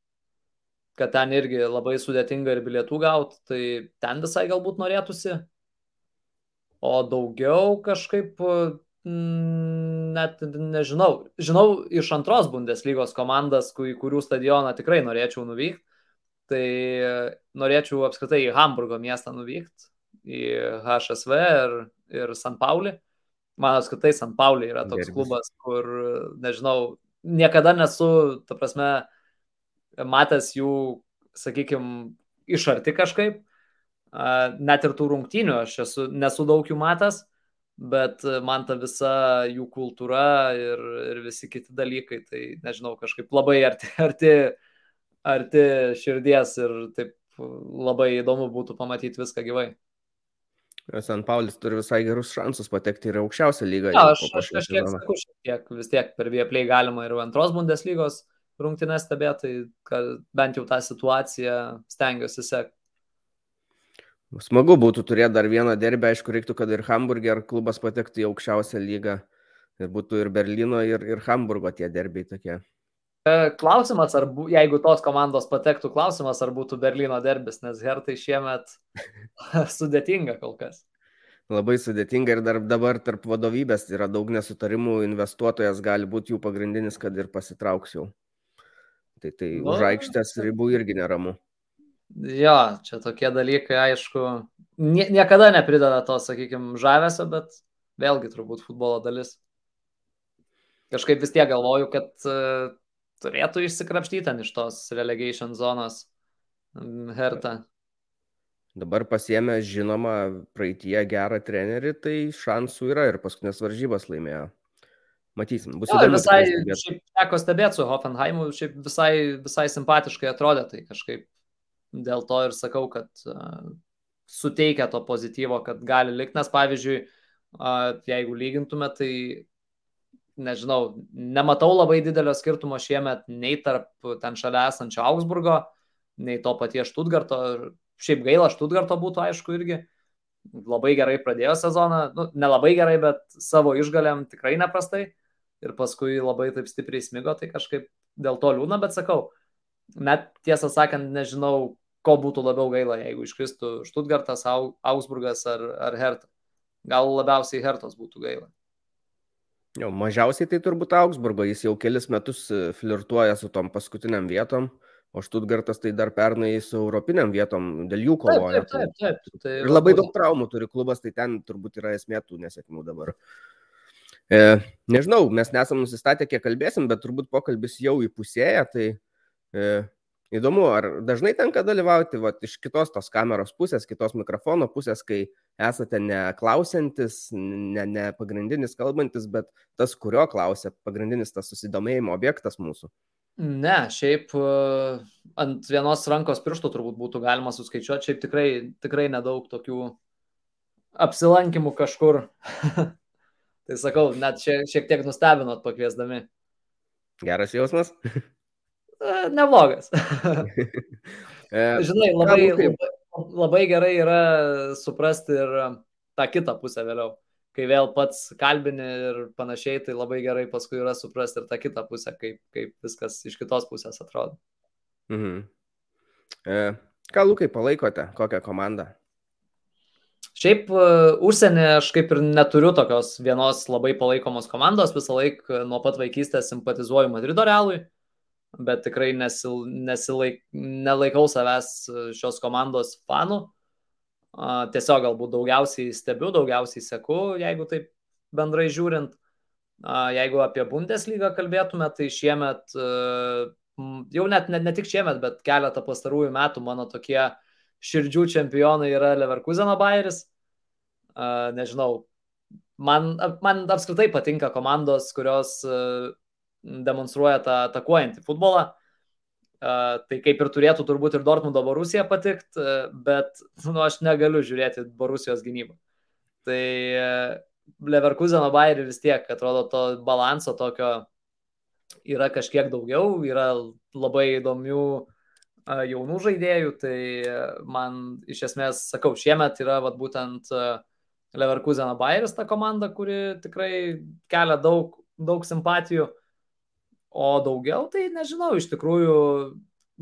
S2: Kad ten irgi labai sudėtinga ir bilietų gauti, tai ten visai galbūt norėtųsi. O daugiau kažkaip mm, net nežinau. Žinau iš antros Bundeslygos komandas, kurių stadioną tikrai norėčiau nuvykti. Tai norėčiau apskritai į Hamburgo miestą nuvykti, į HSV ir, ir San Paulį man apskritai San Paulė yra toks Gerbis. klubas, kur, nežinau, niekada nesu, ta prasme, matęs jų, sakykime, iš arti kažkaip, net ir tų rungtynių aš esu, nesu daug jų matęs, bet man ta visa jų kultūra ir, ir visi kiti dalykai, tai nežinau, kažkaip labai arti, arti, arti širdies ir taip labai įdomu būtų pamatyti viską gyvai.
S1: San Paulis turi visai gerus šansus patekti ir aukščiausią lygą.
S2: Ja, aš, aš kažkiek sakau, šiek tiek vis tiek per Vieplay galima ir antros Bundeslygos rungtynės stebėti, kad bent jau tą situaciją stengiuosi sekti.
S1: Smagu būtų turėti dar vieną derbę, aišku, reiktų, kad ir Hamburger klubas patektų į aukščiausią lygą. Ir būtų ir Berlyno, ir, ir Hamburgo tie derbiai tokie.
S2: E, klausimas, ar bu, jeigu tos komandos patektų, klausimas, ar būtų Berlyno derbis, nes Hertai šiemet sudėtinga kol kas.
S1: Labai sudėtinga ir dar dabar tarp vadovybės yra daug nesutarimų, investuotojas gali būti jų pagrindinis, kad ir pasitrauks jau. Tai, tai nu, už aikštės ribų irgi neramu.
S2: Jo, čia tokie dalykai, aišku, nie, niekada neprideda to, sakykime, žavesio, bet vėlgi turbūt futbolo dalis. Kažkaip vis tiek galvoju, kad turėtų išsikrapštyti ten iš tos relegation zonos Hertha.
S1: Dabar pasiemė žinoma praeitie gerą trenerį, tai šansų yra ir paskutinės varžybas laimėjo. Matysim, bus įdomu.
S2: Visai, šiaip teko stebėti su Hoffenheimu, šiaip visai, visai simpatiškai atrodė, tai kažkaip dėl to ir sakau, kad uh, suteikia to pozityvo, kad gali likti, nes pavyzdžiui, uh, jeigu lygintume, tai nežinau, nematau labai didelio skirtumo šiemet nei tarp ten šalia esančio Augsburgo, nei to paties Štutgarto. šiaip gaila, Štutgarto būtų aišku irgi. Labai gerai pradėjo sezoną, nu, nelabai gerai, bet savo išgalėm tikrai neprastai. Ir paskui labai taip stipriai smigo, tai kažkaip dėl to liūna, bet sakau, net tiesą sakant, nežinau, ko būtų labiau gaila, jeigu iškristų Štutgartas, Augsburgas ar, ar Herta. Gal labiausiai Hertos būtų gaila.
S1: Jo, mažiausiai tai turbūt Augsburgo, jis jau kelis metus e, flirtuoja su tom paskutiniam vietom, o Štutgartas tai dar pernai su europiniam vietom dėl jų kovoja.
S2: Taip, taip, taip, taip,
S1: tai ir labai daug traumų turi klubas, tai ten turbūt yra esmė tų nesėkmių dabar. E, nežinau, mes nesam nusistatę, kiek kalbėsim, bet turbūt pokalbis jau įpusėja, tai e, Įdomu, ar dažnai tenka dalyvauti vat, iš kitos tos kameros pusės, kitos mikrofono pusės, kai esate ne klausantis, ne, ne pagrindinis kalbantis, bet tas, kurio klausia, pagrindinis tas susidomėjimo objektas mūsų.
S2: Ne, šiaip e, ant vienos rankos pirštų turbūt būtų galima suskaičiuoti, šiaip tikrai, tikrai nedaug tokių apsilankimų kažkur. tai sakau, net šiek, šiek tiek nustebinot pakviesdami.
S1: Geras jausmas.
S2: E, neblogas. E, Žinai, labai, labai, labai gerai yra suprasti ir tą kitą pusę vėliau. Kai vėl pats kalbini ir panašiai, tai labai gerai paskui yra suprasti ir tą kitą pusę, kaip, kaip viskas iš kitos pusės atrodo.
S1: Mhm. E, ką Lukai palaikote, kokią komandą?
S2: Šiaip uh, užsienį aš kaip ir neturiu tokios vienos labai palaikomos komandos, visą laiką nuo pat vaikystės simpatizuoju Madrido realui bet tikrai nesil, nesilaik, nelaikau savęs e, šios komandos fanų. Tiesiog galbūt daugiausiai stebiu, daugiausiai seku, jeigu taip bendrai žiūrint. Jeigu apie Bundeslygą kalbėtume, tai šiemet, e, jau net ne, ne tik šiemet, bet keletą pastarųjų metų mano tokie širdžių čempionai yra Leverkuseno Bayeris. Nežinau, man, man apskritai patinka komandos, kurios e, demonstruoja tą atakuojantį futbolą. Tai kaip ir turėtų turbūt ir Dortmundo Borusija patikti, bet nu, aš negaliu žiūrėti Borusijos gynybą. Tai Leverkuseno Bayerį vis tiek atrodo to balanso tokio yra kažkiek daugiau, yra labai įdomių jaunų žaidėjų, tai man iš esmės, sakau, šiemet yra vat, būtent Leverkuseno Bayeris ta komanda, kuri tikrai kelia daug, daug simpatijų. O daugiau, tai nežinau, iš tikrųjų,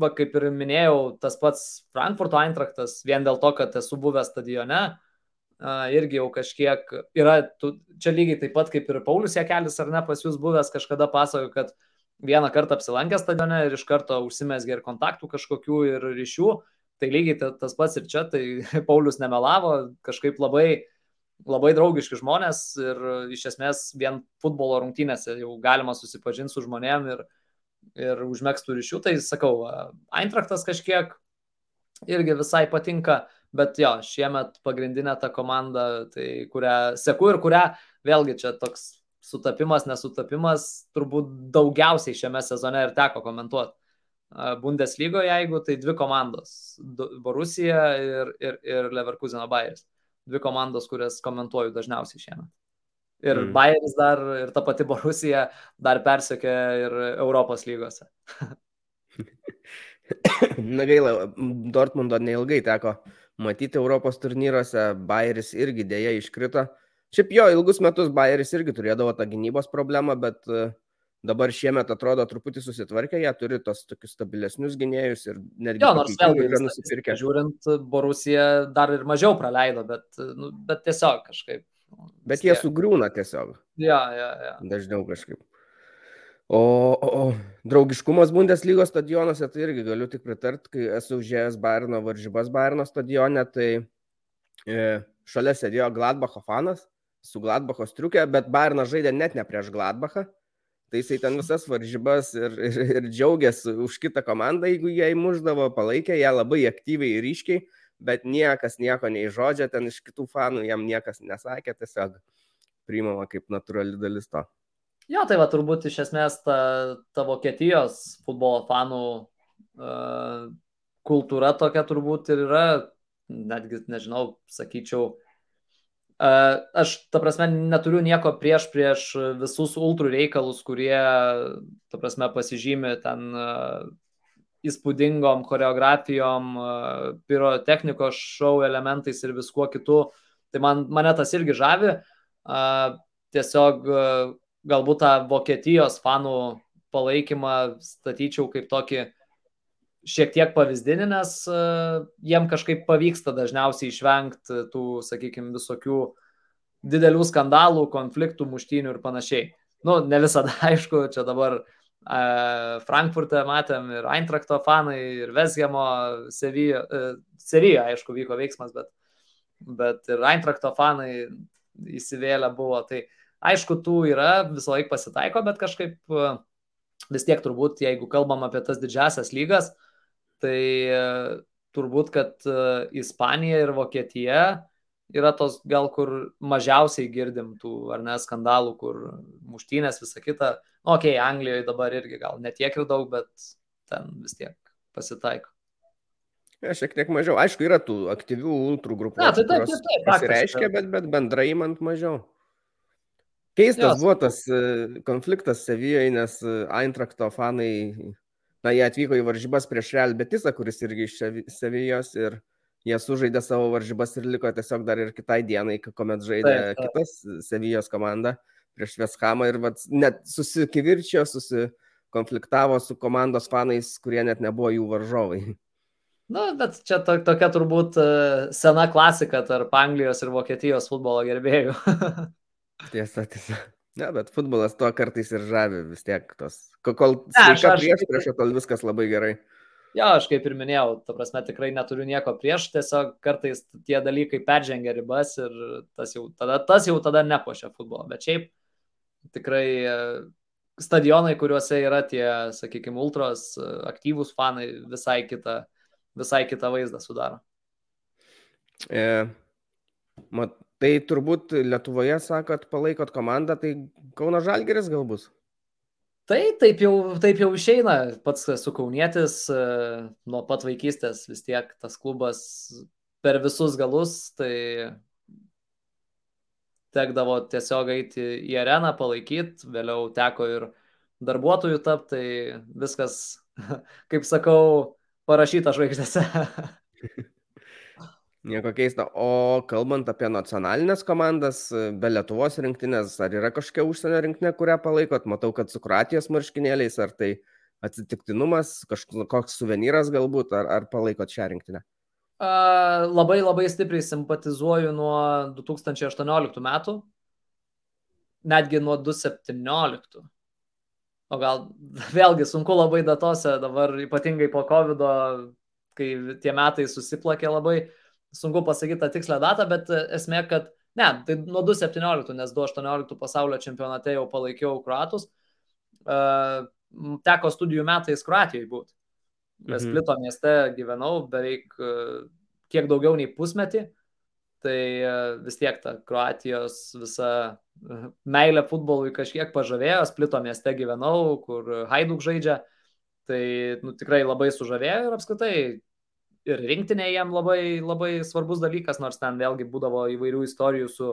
S2: va, kaip ir minėjau, tas pats Frankfurto Eintraktas, vien dėl to, kad esu buvęs stadione, irgi jau kažkiek yra, tu, čia lygiai taip pat kaip ir Paulius Jekelis, ar ne, pas jūs buvęs kažkada pasakojo, kad vieną kartą apsilankė stadione ir iš karto užsimesgė ir kontaktų kažkokių ir ryšių, tai lygiai tas pats ir čia, tai Paulius nemelavo, kažkaip labai labai draugiški žmonės ir iš esmės vien futbolo rungtynėse jau galima susipažinti su žmonėm ir, ir užmėgstų ryšių. Tai sakau, Eintraktas kažkiek irgi visai patinka, bet jo, šiemet pagrindinė ta komanda, tai kurią seku ir kurią vėlgi čia toks sutapimas, nesutapimas, turbūt daugiausiai šiame sezone ir teko komentuoti. Bundeslygoje, jeigu tai dvi komandos - Borusija ir, ir, ir Leverkuseno Bayeris dvi komandos, kurias komentuoju dažniausiai šiemet. Ir mm. Bayeris dar, ir ta pati Borusija dar persekė ir Europos lygose.
S1: Na gaila, Dortmundo neilgai teko matyti Europos turnyruose, Bayeris irgi dėja iškrito. Šiaip jo, ilgus metus Bayeris irgi turėdavo tą gynybos problemą, bet uh, dabar šiemet atrodo truputį susitvarkę, jie turi tos tokius stabilesnius gynėjus ir netgi...
S2: Jo, nors vėlgi yra nusipirkę. Žiūrint, Borusija dar ir mažiau praleido, bet, nu, bet tiesiog kažkaip.
S1: Nu, bet jie sugriūna tiesiog.
S2: Ja, ja, ja.
S1: Dažniau kažkaip. O, o, o draugiškumas Bundeslygos stadionuose, tai irgi galiu tik pritart, kai esu užėjęs Bairno varžybas Bairno stadione, tai e, šalia sėdėjo Gladbacho fanas su Gladbacho striukė, bet Bairnas žaidė net ne prieš Gladbachą, Tai jisai ten visas varžybas ir, ir, ir džiaugiasi už kitą komandą, jeigu jie įmuždavo, palaikė ją labai aktyviai ir ryškiai, bet niekas nieko nei žodžio ten iš kitų fanų jam niekas nesakė, tiesiog priimama kaip natūrali dalis to.
S2: Jo, tai va turbūt iš esmės ta, ta Vokietijos futbolo fanų uh, kultūra tokia turbūt ir yra, netgi, nežinau, sakyčiau, Aš, ta prasme, neturiu nieko prieš prieš visus ultrų reikalus, kurie, ta prasme, pasižymi ten įspūdingom choreografijom, pirotechnikos šou elementais ir viskuo kitu. Tai man, mane tas irgi žavi. Tiesiog galbūt tą Vokietijos fanų palaikymą statyčiau kaip tokį šiek tiek pavyzdinį, nes jiem kažkaip pavyksta dažniausiai išvengti tų, sakykime, visokių didelių skandalų, konfliktų, muštynių ir panašiai. Nu, ne visada, aišku, čia dabar Frankfurte matėm ir Eintrakto fanai, ir Vesgemo, Sevija, Sevija, aišku, vyko veiksmas, bet, bet ir Eintrakto fanai įsivėlę buvo. Tai aišku, tų yra, visą laiką pasitaiko, bet kažkaip vis tiek turbūt, jeigu kalbam apie tas didžiasias lygas, tai turbūt, kad Ispanija ir Vokietija yra tos gal kur mažiausiai girdim tų, ar ne, skandalų, kur muštynės, visa kita Nu, okei, okay, Anglijoje dabar irgi gal netiek ir daug, bet ten vis tiek pasitaiko.
S1: Ja, šiek tiek mažiau. Aišku, yra tų aktyvių ultrų grupų. Na, tai taip, taip, taip. Pasireiškia, bet, bet bendrai man mažiau. Keistas Jos. buvo tas e, konfliktas Sevijoje, nes e, Eintrakto fanai, na, jie atvyko į varžybas prieš Real Betisą, kuris irgi iš Sevijos ir jie sužaidė savo varžybas ir liko tiesiog dar ir kitai dienai, kuomet žaidė taip, taip. kitas Sevijos komanda. Prieš Veshamą ir vat, net susikivirčijo, susikonfliktavo su komandos fanais, kurie net nebuvo jų varžovai.
S2: Na, nu, bet čia to, tokia turbūt e, sena klasika tarp Anglijos ir Vokietijos futbolo gerbėjų.
S1: tiesa, tiesa. Ne, bet futbolas to kartais ir žavi vis tiek tos. Kol sveika prieš prieš, tol viskas labai gerai.
S2: Jo, aš kaip ir minėjau, ta prasme tikrai neturiu nieko prieš, tiesiog kartais tie dalykai peržengia ribas ir tas jau tada, tas jau tada nepošia futbolo. Bet šiaip tikrai e, stadionai, kuriuose yra tie, sakykime, ultros e, aktyvūs fanai, visai kitą, visai kitą vaizdą sudaro.
S1: E, mat, tai turbūt Lietuvoje, sakot, palaikot komandą, tai Kauno Žalgeris gal bus?
S2: Tai taip jau, taip jau išeina, pats esu kaunietis, e, nuo pat vaikystės vis tiek tas klubas per visus galus, tai tekdavo tiesiog eiti į areną, palaikyti, vėliau teko ir darbuotojų tapti, tai viskas, kaip sakau, parašyta žvaigždėse.
S1: Nieko keista. O kalbant apie nacionalinės komandas, be Lietuvos rinktinės, ar yra kažkokia užsienio rinktinė, kurią palaikot? Matau, kad su Kroatijos marškinėliais, ar tai atsitiktinumas, kažkoks suvenyras galbūt, ar, ar palaikot šią rinktinę?
S2: labai labai stipriai simpatizuoju nuo 2018 metų, netgi nuo 2017. O gal vėlgi sunku labai datose, dabar ypatingai po COVID, kai tie metai susiplakė labai, sunku pasakyti tą tikslę datą, bet esmė, kad ne, tai nuo 2017, nes 2018 pasaulio čempionate jau palaikiau kruatus, teko studijų metais Kroatijoje būti. Mes mhm. Splito mieste gyvenau beveik e, kiek daugiau nei pusmetį. Tai e, vis tiek ta Kroatijos visa e, meilė futbolui kažkiek pažavėjo, Splito mieste gyvenau, kur Haiduk žaidžia. Tai nu, tikrai labai sužavėjo ir apskritai ir rinktinė jam labai, labai svarbus dalykas, nors ten vėlgi būdavo įvairių istorijų su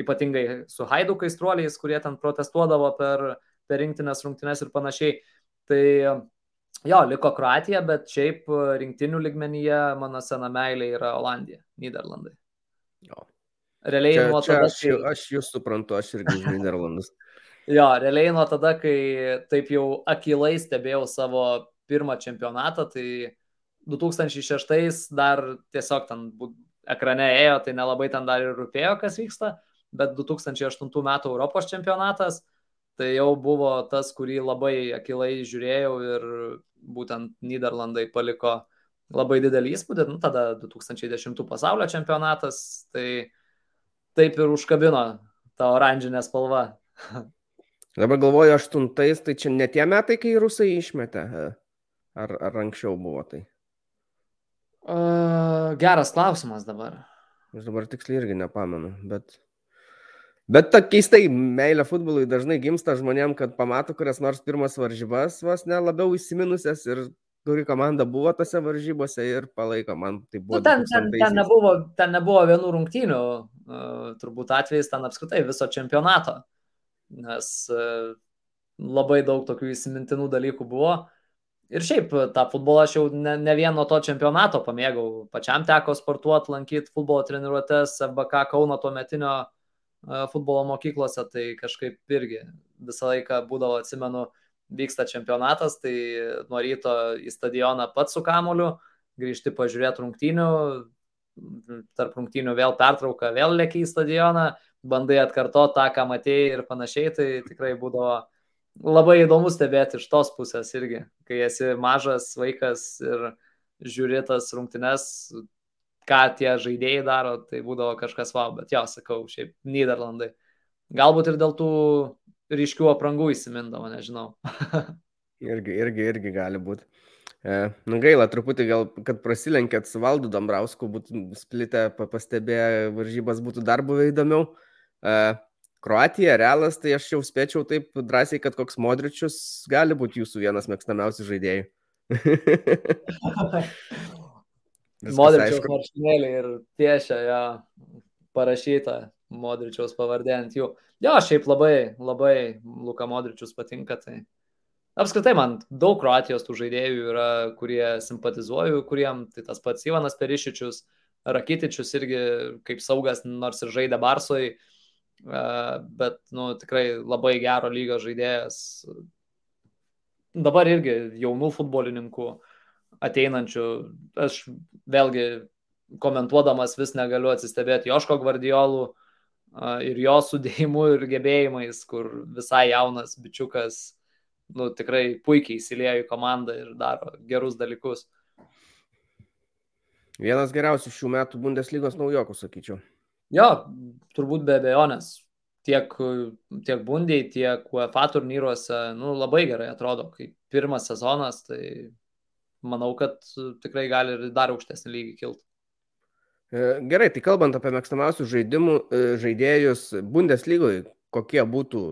S2: ypatingai su Haiduk aistruoliais, kurie ten protestuodavo per, per rinktinės rungtynes ir panašiai. Tai Jo, liko Kroatija, bet šiaip rinktinių ligmenyje mano sena meilė yra Olandija, Niderlandai.
S1: Jo. Realiai čia, nuo tada, čia aš, kai... aš jūs suprantu, aš irgi iš Niderlandus.
S2: jo, realiai nuo tada, kai taip jau akilai stebėjau savo pirmą čempionatą, tai 2006 dar tiesiog ten ekrane ėjo, tai nelabai ten dar ir rūpėjo, kas vyksta, bet 2008 metų Europos čempionatas, tai jau buvo tas, kurį labai akilai žiūrėjau ir būtent Niderlandai paliko labai didelį įspūdį, nu, tada 2010 pasaulio čempionatas, tai taip ir užkabino tą oranžinę spalvą.
S1: Dabar galvoju, aštuntais, tai čia ne tie metai, kai rusai išmetė, ar, ar anksčiau buvo tai?
S2: Uh, geras klausimas dabar.
S1: Aš dabar tiksliai irgi nepamenu, bet Bet ta keistai, meilė futbolui dažnai gimsta žmonėm, kad pamato kurias nors pirmas varžybas, vos ne labiau įsiminusias ir kuri komanda buvo tose varžybose ir palaiko. Man tai buvo.
S2: Nu, ten, ten, ten, nebuvo, ten nebuvo vienų rungtynių, turbūt atvejais ten apskritai viso čempionato, nes labai daug tokių įsimintinų dalykų buvo. Ir šiaip tą futbolą aš jau ne, ne vien nuo to čempionato pamėgau. Pačiam teko sportuoti, lankyti futbolo treniruotės, FBK Kauno tuo metinio futbolo mokyklose, tai kažkaip irgi visą laiką būdavo, atsimenu, vyksta čempionatas, tai nuo ryto į stadioną pats su kamuliu, grįžti pažiūrėti rungtynių, tarp rungtynių vėl pertrauka, vėl lėki į stadioną, bandai atkartoti tą, ką matėjai ir panašiai, tai tikrai būdavo labai įdomu stebėti iš tos pusės irgi, kai esi mažas vaikas ir žiūri tas rungtynes, ką tie žaidėjai daro, tai būdavo kažkas wow, bet jo, sakau, šiaip Niderlandai. Galbūt ir dėl tų ryškių aprangų įsimindavo, nežinau.
S1: irgi, irgi, irgi gali būti. E, nu gaila, truputį gal, kad prasilenkėt su Valdu Dambrausku, būtų splitę, pastebėję varžybas būtų dar buvę įdomiau. E, Kroatija, Realas, tai aš jau spėčiau taip drąsiai, kad koks Modričius gali būti jūsų vienas mėgstamiausių žaidėjų.
S2: Modričiaus marškinėlį ir piešia ją parašyta Modričiaus pavardė ant jų. Jo, šiaip labai, labai Luka Modričius patinka. Tai apskritai man daug Kroatijos tų žaidėjų yra, kurie simpatizuoju, kuriem tai tas pats Ivanas Perišičius, Rakitičius irgi kaip saugas, nors ir žaidė Barsoj, bet nu, tikrai labai gero lygio žaidėjas. Dabar irgi jaunų futbolininkų ateinančių, aš vėlgi komentuodamas vis negaliu atsistebėti Joško Gvardiolų ir jo sudėjimu ir gebėjimais, kur visai jaunas bičiukas nu, tikrai puikiai įsilėjo į komandą ir daro gerus dalykus.
S1: Vienas geriausių šių metų Bundeslygos naujokų, sakyčiau.
S2: Jo, turbūt be abejonės. Tiek, tiek bundiai, tiek UEFA turnyruose, nu, labai gerai atrodo, kaip pirmas sezonas, tai manau, kad tikrai gali ir dar aukštesnį lygį kilti.
S1: E, gerai, tai kalbant apie mėgstamiausius žaidimų, e, žaidėjus Bundeslygoje, kokie būtų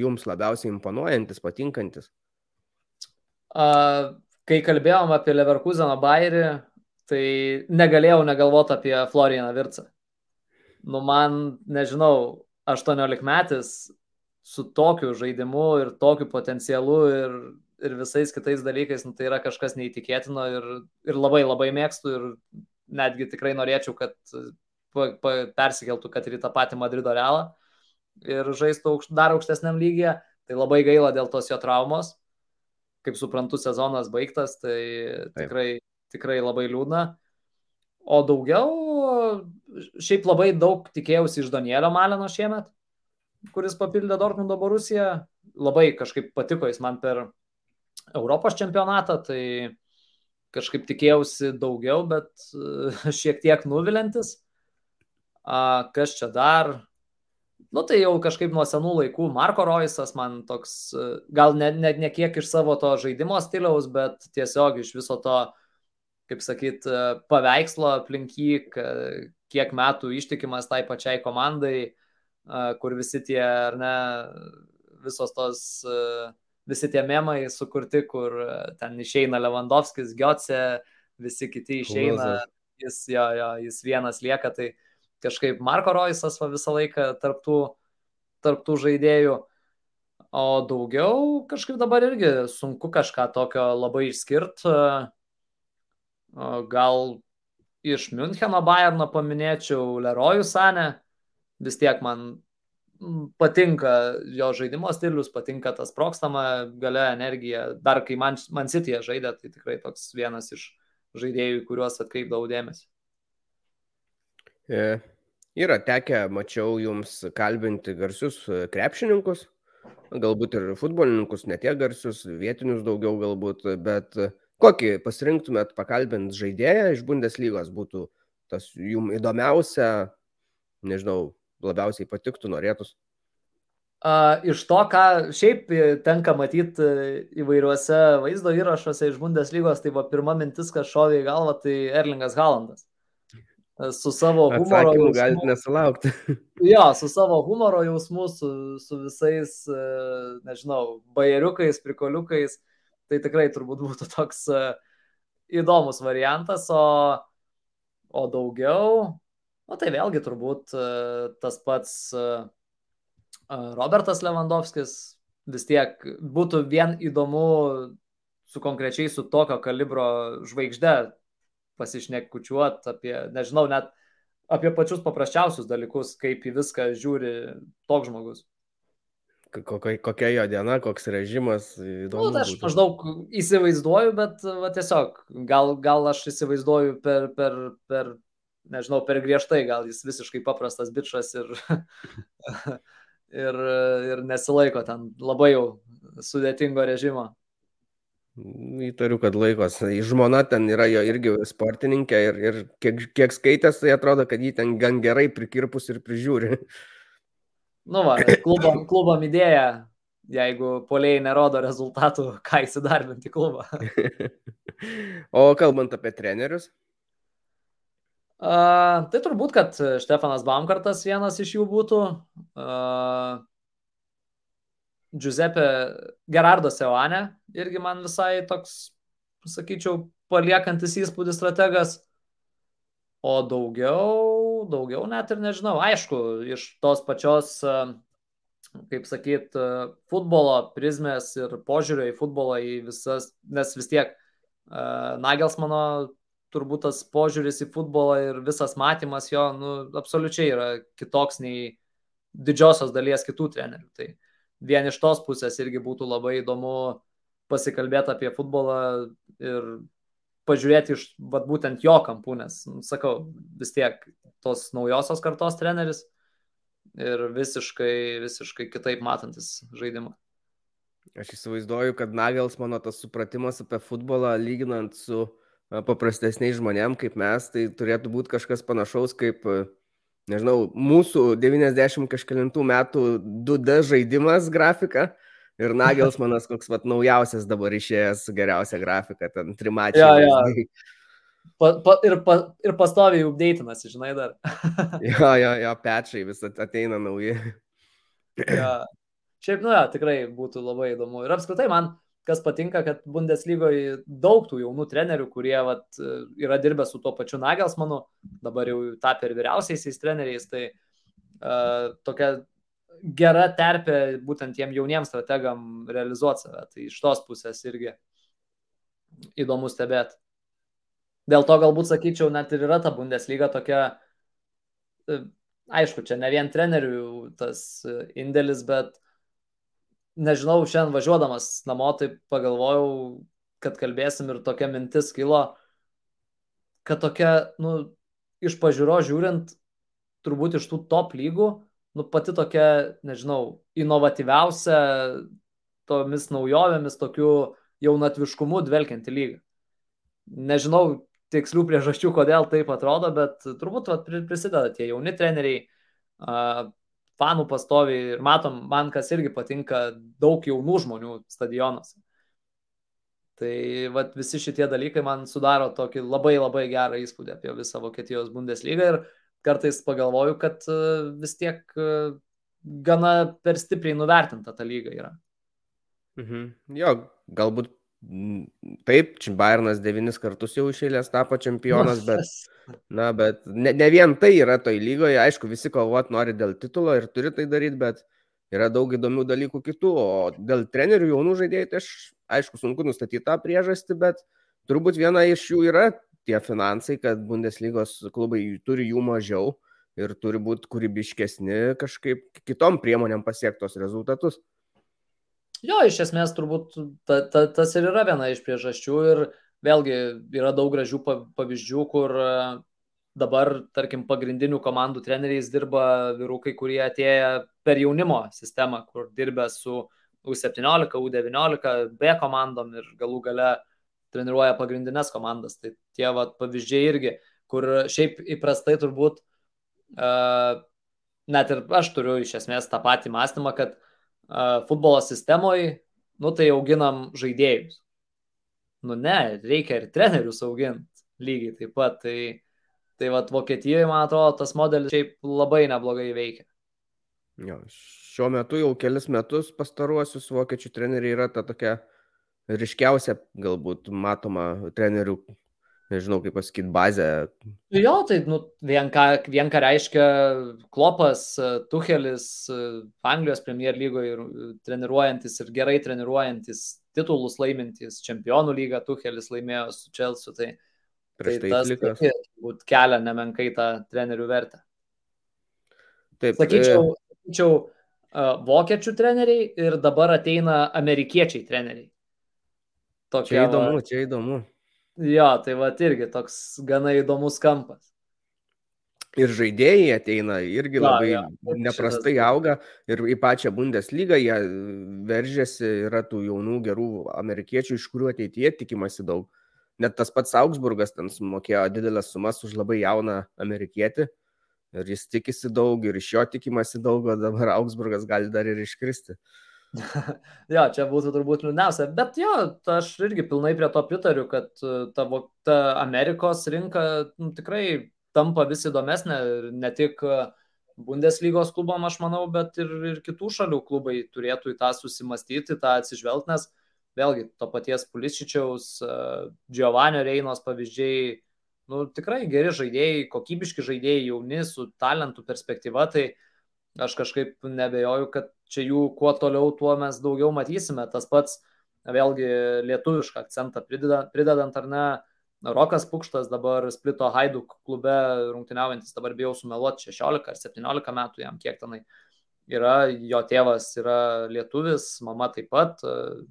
S1: jums labiausiai imponuojantis, patinkantis?
S2: Kai kalbėjom apie Leverkuseną Bairį, tai negalėjau negalvoti apie Florianą Vircą nu man, nežinau, 18 metais su tokiu žaidimu ir tokiu potencialu ir, ir visais kitais dalykais, nu, tai yra kažkas neįtikėtino ir, ir labai labai mėgstu ir netgi tikrai norėčiau, kad pa, pa, persikeltų, kad ir į tą patį Madrido realą ir žaistų aukšt, dar aukštesniam lygiai. Tai labai gaila dėl tos jo traumos. Kaip suprantu, sezonas baigtas, tai tikrai, tikrai labai liūdna. O daugiau, šiaip labai daug tikėjausi iš Danielio Malino šiemet, kuris papildė Dortmundo Borusiją. Labai kažkaip patiko jis man per Europos čempionatą, tai kažkaip tikėjausi daugiau, bet šiek tiek nuvilintis. Kas čia dar? Nu tai jau kažkaip nuo senų laikų Marko Roisas man toks, gal ne, ne, ne kiek iš savo to žaidimo stiliaus, bet tiesiog iš viso to uh, kaip sakyt, e, paveikslo aplink jį, kiek metų ištikimas tai pačiai komandai, e, kur visi tie, ar ne, visos tos, e, visi tie memai sukurti, kur ten išeina Lewandowskis, Giotse, visi kiti išeina, jis, jo, jo, jis vienas lieka, tai kažkaip Marko Roisas va visą laiką tarptų, tarptų žaidėjų. O daugiau kažkaip dabar irgi sunku kažką tokio labai išskirti Gal iš Müncheno Bayerno paminėčiau Leroy Sane. Vis tiek man patinka jo žaidimo stilius, patinka tas prokstama gale energija. Dar kai man, man City žaidė, tai tikrai toks vienas iš žaidėjų, kuriuos atkreipdavau dėmesį.
S1: E, yra tekę, mačiau jums kalbinti garsius krepšininkus, galbūt ir futbolininkus, ne tiek garsius, vietinius daugiau galbūt, bet Kokį pasirinktumėt pakalbint žaidėją iš Bundeslygos būtų tas jums įdomiausia, nežinau, labiausiai patiktų, norėtus?
S2: Iš to, ką šiaip tenka matyti įvairiuose vaizdo įrašuose iš Bundeslygos, tai va pirma mintis, kas šovė į galvą, tai Erlingas Haalandas. Su savo humoro
S1: jausmu. galite nesulaukti.
S2: jo, su savo humoro jausmu, su, su visais, nežinau, bajeriukais, prikoliukais. Tai tikrai turbūt būtų toks e, įdomus variantas, o, o daugiau, o tai vėlgi turbūt e, tas pats e, Robertas Lewandowskis vis tiek būtų vien įdomu su konkrečiai su tokio kalibro žvaigžde pasišnekučiuot apie, nežinau, net apie pačius paprasčiausius dalykus, kaip į viską žiūri toks žmogus.
S1: Kokia, kokia jo diena, koks režimas. Įdomu.
S2: Nu, aš būtų. maždaug įsivaizduoju, bet va, tiesiog gal, gal aš įsivaizduoju per, per, per, nežinau, per griežtai, gal jis visiškai paprastas bičias ir, ir, ir nesilaiko ten labai jau sudėtingo režimo.
S1: Įtariu, kad laikos. Žmona ten yra jo irgi sportininkė ir, ir kiek, kiek skaitęs, tai atrodo, kad jį ten gan gerai prikirpus ir prižiūri.
S2: Nu, va, klubom, klubom idėja, jeigu poliai nerodo rezultatų, ką įsidarbinti klubą.
S1: o kalbant apie trenerius?
S2: Uh, tai turbūt, kad Štefanas Baumkartas vienas iš jų būtų. Uh, Giuseppe Gerardo Seoane irgi man visai toks, sakyčiau, paliekantis įspūdį strategas. O daugiau, daugiau net ir nežinau. Aišku, iš tos pačios, kaip sakyt, futbolo prizmės ir požiūrio į futbolą į visas, nes vis tiek Nagels mano turbūt tas požiūris į futbolą ir visas matymas jo, nu, absoliučiai yra kitoks nei didžiosios dalies kitų trenerių. Tai vien iš tos pusės irgi būtų labai įdomu pasikalbėti apie futbolą ir pažiūrėti iš vat, būtent jo kampų, nes, nu, sakau, vis tiek tos naujosios kartos treneris ir visiškai, visiškai kitaip matantis žaidimą.
S1: Aš įsivaizduoju, kad Nagels mano tas supratimas apie futbolą, lyginant su paprastesniais žmonėm kaip mes, tai turėtų būti kažkas panašaus kaip, nežinau, mūsų 90 kažkėlintų metų 2D žaidimas grafika, Ir Nagelsmanas, koks vat, naujausias dabar išėjęs geriausia grafika, ten trimačiai. Ja, ja.
S2: Pa, pa, ir, pa, ir pastoviai updatinasi, žinai, dar.
S1: jo, jo, jo, pečiai vis ateina nauji.
S2: ja. Šiaip, nu, ja, tikrai būtų labai įdomu. Ir apskritai man, kas patinka, kad Bundeslygoje daug tų jaunų trenerių, kurie vat, yra dirbę su tuo pačiu Nagelsmanu, dabar jau tapę ir vyriausiaisiais treneriais, tai uh, tokia gera terpė būtent tiem jauniems strategam realizuoti save. Tai iš tos pusės irgi įdomu stebėti. Dėl to galbūt sakyčiau, net ir yra ta Bundesliga tokia, e, aišku, čia ne vien trenerių tas indėlis, bet nežinau, šiandien važiuodamas namo, tai pagalvojau, kad kalbėsim ir tokia mintis kilo, kad tokia, nu, iš pažiūro žiūrint, turbūt iš tų top lygų, nu, pati tokia, nežinau, inovatyviausia tomis naujovėmis, tokiu jaunatviškumu dvelkianti lyga. Nežinau tikslių priežasčių, kodėl taip atrodo, bet turbūt vat, prisideda tie jauni treneriai, fanų pastoviai ir matom, man kas irgi patinka, daug jaunų žmonių stadionuose. Tai vat, visi šitie dalykai man sudaro tokį labai labai gerą įspūdį apie visą Vokietijos Bundeslygą ir kartais pagalvoju, kad e, vis tiek e, gana per stipriai nuvertinta ta lyga yra.
S1: Mhm. Jo, galbūt taip, Bayernas devynis kartus jau išėlės tapo čempionas, bet, na, bet ne, ne vien tai yra toj lygoje, aišku, visi kovot nori dėl titulo ir turi tai daryti, bet yra daug įdomių dalykų kitų, o dėl trenerių jaunų žaidėjų, tai aš, aišku, sunku nustatyti tą priežastį, bet turbūt viena iš jų yra tie finansai, kad Bundeslygos klubai turi jų mažiau ir turi būti kūrybiškesni kažkaip kitom priemonėm pasiektos rezultatus.
S2: Jo, iš esmės turbūt ta, ta, tas ir yra viena iš priežasčių ir vėlgi yra daug gražių pavyzdžių, kur e, dabar, tarkim, pagrindinių komandų treneriais dirba vyrukai, kurie atėję per jaunimo sistemą, kur dirbę su U17, U19, B komandom ir galų gale treniruoja pagrindinės komandas. Tai tie vat, pavyzdžiai irgi, kur šiaip įprastai turbūt, uh, net ir aš turiu iš esmės tą patį mąstymą, kad uh, futbolo sistemoje, nu tai auginam žaidėjus. Nu ne, reikia ir trenerius auginti lygiai taip pat. Tai, tai vat Vokietijoje, man atrodo, tas modelis šiaip labai neblogai veikia.
S1: Jo, šiuo metu jau kelis metus pastaruosius vokiečių treneriai yra ta tokia uh, ryškiausia galbūt matoma trenerių nežinau kaip pasakyti, bazę.
S2: Jo, tai nu, vien, ką, vien ką reiškia Klopas, Tuchelis, Anglijos Premier lygoje ir treniruojantis ir gerai treniruojantis, titulus laimintis, čempionų lygą Tuchelis laimėjo su Chelsea, tai, tai, tai tas turbūt kelia nemenkai tą trenerių vertę. Taip, sakyčiau, e... sakyčiau uh, vokiečių treneriai ir dabar ateina amerikiečiai treneriai.
S1: Tokia, čia įdomu, va, čia įdomu.
S2: Jo, tai va irgi toks gana įdomus kampas.
S1: Ir žaidėjai ateina, irgi ja, labai ja, neprastai šitas... auga ir į pačią Bundeslygą jie veržiasi, yra tų jaunų gerų amerikiečių, iš kurių ateityje tikimasi daug. Net tas pats Augsburgas ten sumokėjo didelės sumas už labai jauną amerikietį ir jis tikisi daug ir iš jo tikimasi daug, o dabar Augsburgas gali dar ir iškristi.
S2: jo, čia būtų turbūt liūdniausia, bet jo, aš irgi pilnai prie to pritariu, kad e, ta, ta Amerikos rinka nu, tikrai tampa vis įdomesnė ir ne tik e, Bundeslygos klubam, aš manau, bet ir, ir kitų šalių klubai turėtų į tą susimastyti, tą atsižvelgti, nes vėlgi to paties Pulišičiaus, e, Giovanio Reinos pavyzdžiai, nu, tikrai geri žaidėjai, kokybiški žaidėjai, jauni, su talentų perspektyva, tai aš kažkaip nebejoju, kad čia jų kuo toliau, tuo mes daugiau matysime. Tas pats, vėlgi, lietuvišką akcentą pridedant, pridedant ar ne, Rokas Pukštas dabar splito Haiduk klube rungtyniaujantis, dabar bijau sumeluoti 16 ar 17 metų jam kiek tenai. Yra, jo tėvas yra lietuvis, mama taip pat,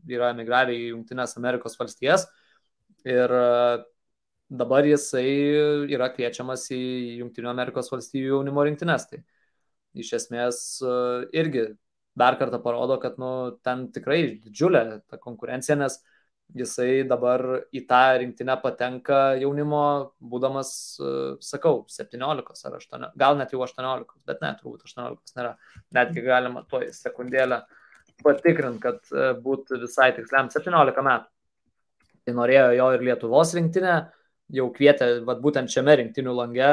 S2: yra emigravę į Junktinės Amerikos valstijas. Ir dabar jisai yra kviečiamas į Junktinių Amerikos valstybių jaunimo rinktinės. Tai iš esmės e, irgi dar kartą parodo, kad nu, ten tikrai didžiulė ta konkurencija, nes jisai dabar į tą rinktinę patenka jaunimo, būdamas, e, sakau, 17 ar 18, gal net jau 18, bet ne, turbūt 18 nėra. Netgi galima to į sekundėlę patikrinti, kad e, būtų visai tiksliam 17 metų. Tai norėjo jo ir Lietuvos rinktinė, jau kvietė, vad būtent šiame rinktinių lange,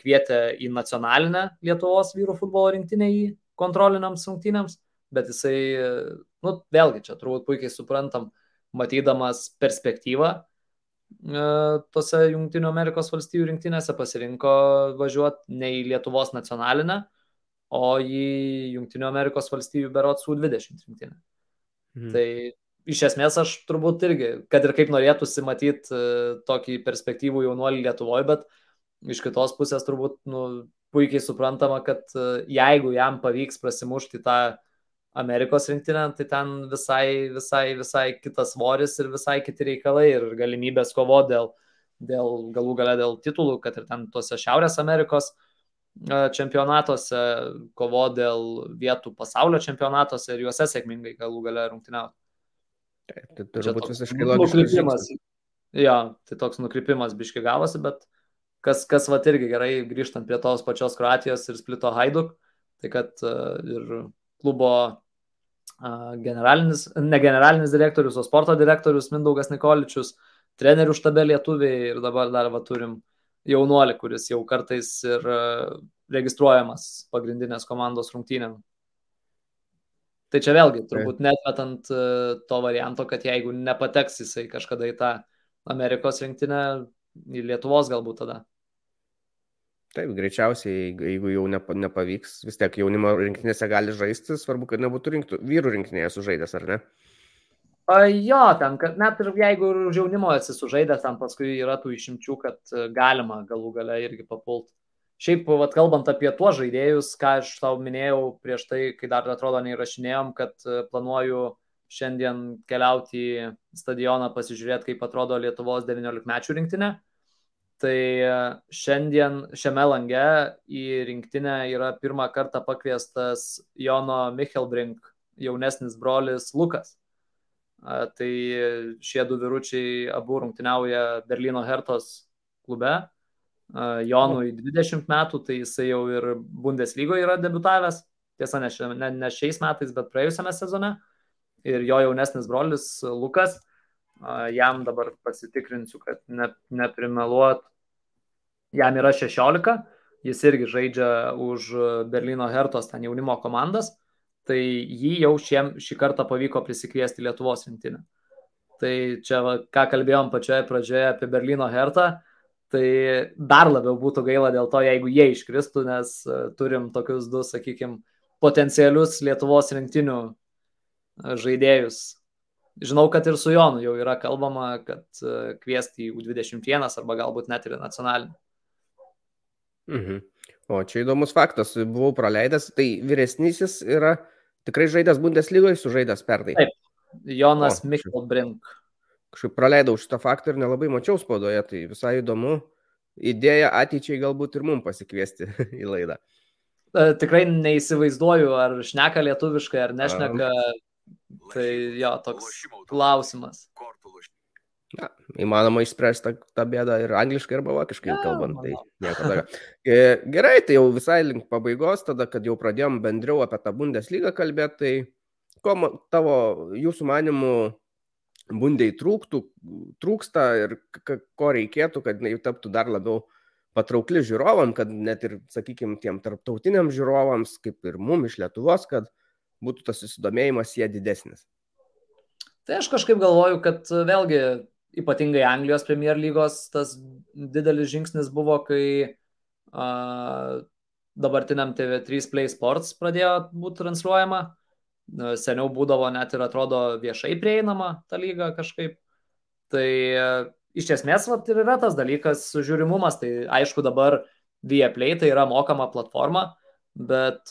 S2: kvietė į nacionalinę Lietuvos vyrų futbolo rinktinę į kontroliniams rungtynėms, bet jisai, nu, vėlgi čia turbūt puikiai suprantam, matydamas perspektyvą tose Junktinių Amerikos valstybių rinktinėse pasirinko važiuoti ne į Lietuvos nacionalinę, o į Junktinių Amerikos valstybių berots U20 rinktinę. Mhm. Tai iš esmės aš turbūt irgi, kad ir kaip norėtųsi matyti e, tokį perspektyvų jaunuolį Lietuvoje, bet iš kitos pusės turbūt nu, puikiai suprantama, kad e, jeigu jam pavyks prasimušti tą Amerikos rinktinę, tai ten visai, visai, visai kitas svoris ir visai kiti reikalai ir galimybės kovo dėl, dėl galų gale dėl titulų, kad ir ten tuose Šiaurės Amerikos e, čempionatuose, kovo dėl vietų pasaulio čempionatuose ir juose sėkmingai galų gale rungtyniauti.
S1: Tai turbūt visiškai logiškas.
S2: Jo, tai toks nukrypimas biški gavosi, bet kas, kas va irgi gerai grįžtant prie tos pačios Kroatijos ir Splito Haiduk, tai kad uh, ir klubo generalinis, ne generalinis direktorius, o sporto direktorius Mindaugas Nikoličius, trenerių štabė lietuviai ir dabar dar va turim jaunuolį, kuris jau kartais ir uh, registruojamas pagrindinės komandos rungtynėm. Tai čia vėlgi, turbūt netmetant e, to varianto, kad jeigu nepateks jisai kažkada į tą Amerikos rinktinę, į Lietuvos galbūt tada.
S1: Taip, greičiausiai, jeigu jau nepavyks, vis tiek jaunimo rinktinėse gali žaisti, svarbu, kad nebūtų rinktų, vyrų rinktinėje sužaidęs, ar ne?
S2: A, jo, ten, kad net ir jeigu ir už jaunimo esi sužaidęs, ten paskui yra tų išimčių, kad e, galima galų gale irgi papult. Šiaip, vat, kalbant apie tuos žaidėjus, ką aš tau minėjau prieš tai, kai dar atrodo neįrašinėjom, kad e, planuoju šiandien keliauti į stadioną pasižiūrėti, kaip atrodo Lietuvos 19 mečių rinktinė. Tai e, šiandien šiame lange į rinktinę yra pirmą kartą pakviestas Jono Michelbrink jaunesnis brolis Lukas. Tai šie du vyručiai abu rungtyniauja Berlyno Hertos klube Jonui 20 metų, tai jisai jau ir Bundeslygoje yra debutavęs, tiesa, ne, šia, ne, ne šiais metais, bet praėjusiame sezone. Ir jo jaunesnis brolis Lukas, jam dabar pasitikrinsiu, kad ne, neprimeluot, jam yra 16, jis irgi žaidžia už Berlyno Hertos ten jaunimo komandas, tai jį jau šiem, šį kartą pavyko prisikviesti Lietuvos rinktinę. Tai čia, va, ką kalbėjom pačioje pradžioje apie Berlyno Hertą, tai dar labiau būtų gaila dėl to, jeigu jie iškristų, nes e, turim tokius du, sakykime, potencialius Lietuvos rinktinių e, žaidėjus. Žinau, kad ir su Jonu jau yra kalbama, kad e, kviesti į U21 arba galbūt net ir nacionalinį.
S1: Mhm. O čia įdomus faktas, buvau praleidęs, tai vyresnysis yra tikrai žaidęs Bundeslygoje, sužaidęs pernai.
S2: Taip, Jonas Michelbrink.
S1: Kažkaip praleidau šitą faktą ir nelabai mačiau spaudoje, tai visai įdomu. Idėja ateičiai galbūt ir mums pasikviesti į laidą.
S2: E, tikrai neįsivaizduoju, ar šneka lietuviškai, ar nešneka. Tai jo, toks klausimas.
S1: Na, įmanoma išspręsti tą, tą bėdą ir angliškai, arba vokiškai ja, kalbant. Tai nieko dar. E, gerai, tai jau visai link pabaigos, tada, kad jau pradėjom bendriau apie tą Bundeslygą kalbėti, tai ko tavo, jūsų manimų, bundiai trūktų, trūksta ir ko reikėtų, kad jinai taptų dar labiau patraukli žiūrovam, kad net ir, sakykime, tiem tarptautiniam žiūrovams, kaip ir mum iš Lietuvos, kad būtų tas susidomėjimas jie didesnis.
S2: Tai aš kažkaip galvoju, kad vėlgi ypatingai Anglijos Premier lygos tas didelis žingsnis buvo, kai a, dabartiniam TV3 Play Sports pradėjo būti transliuojama. Seniau būdavo net ir atrodo viešai prieinama ta lyga kažkaip. Tai iš esmės vat, ir yra tas dalykas sužiūrimumas. Tai aišku dabar Viaplay tai yra mokama platforma, bet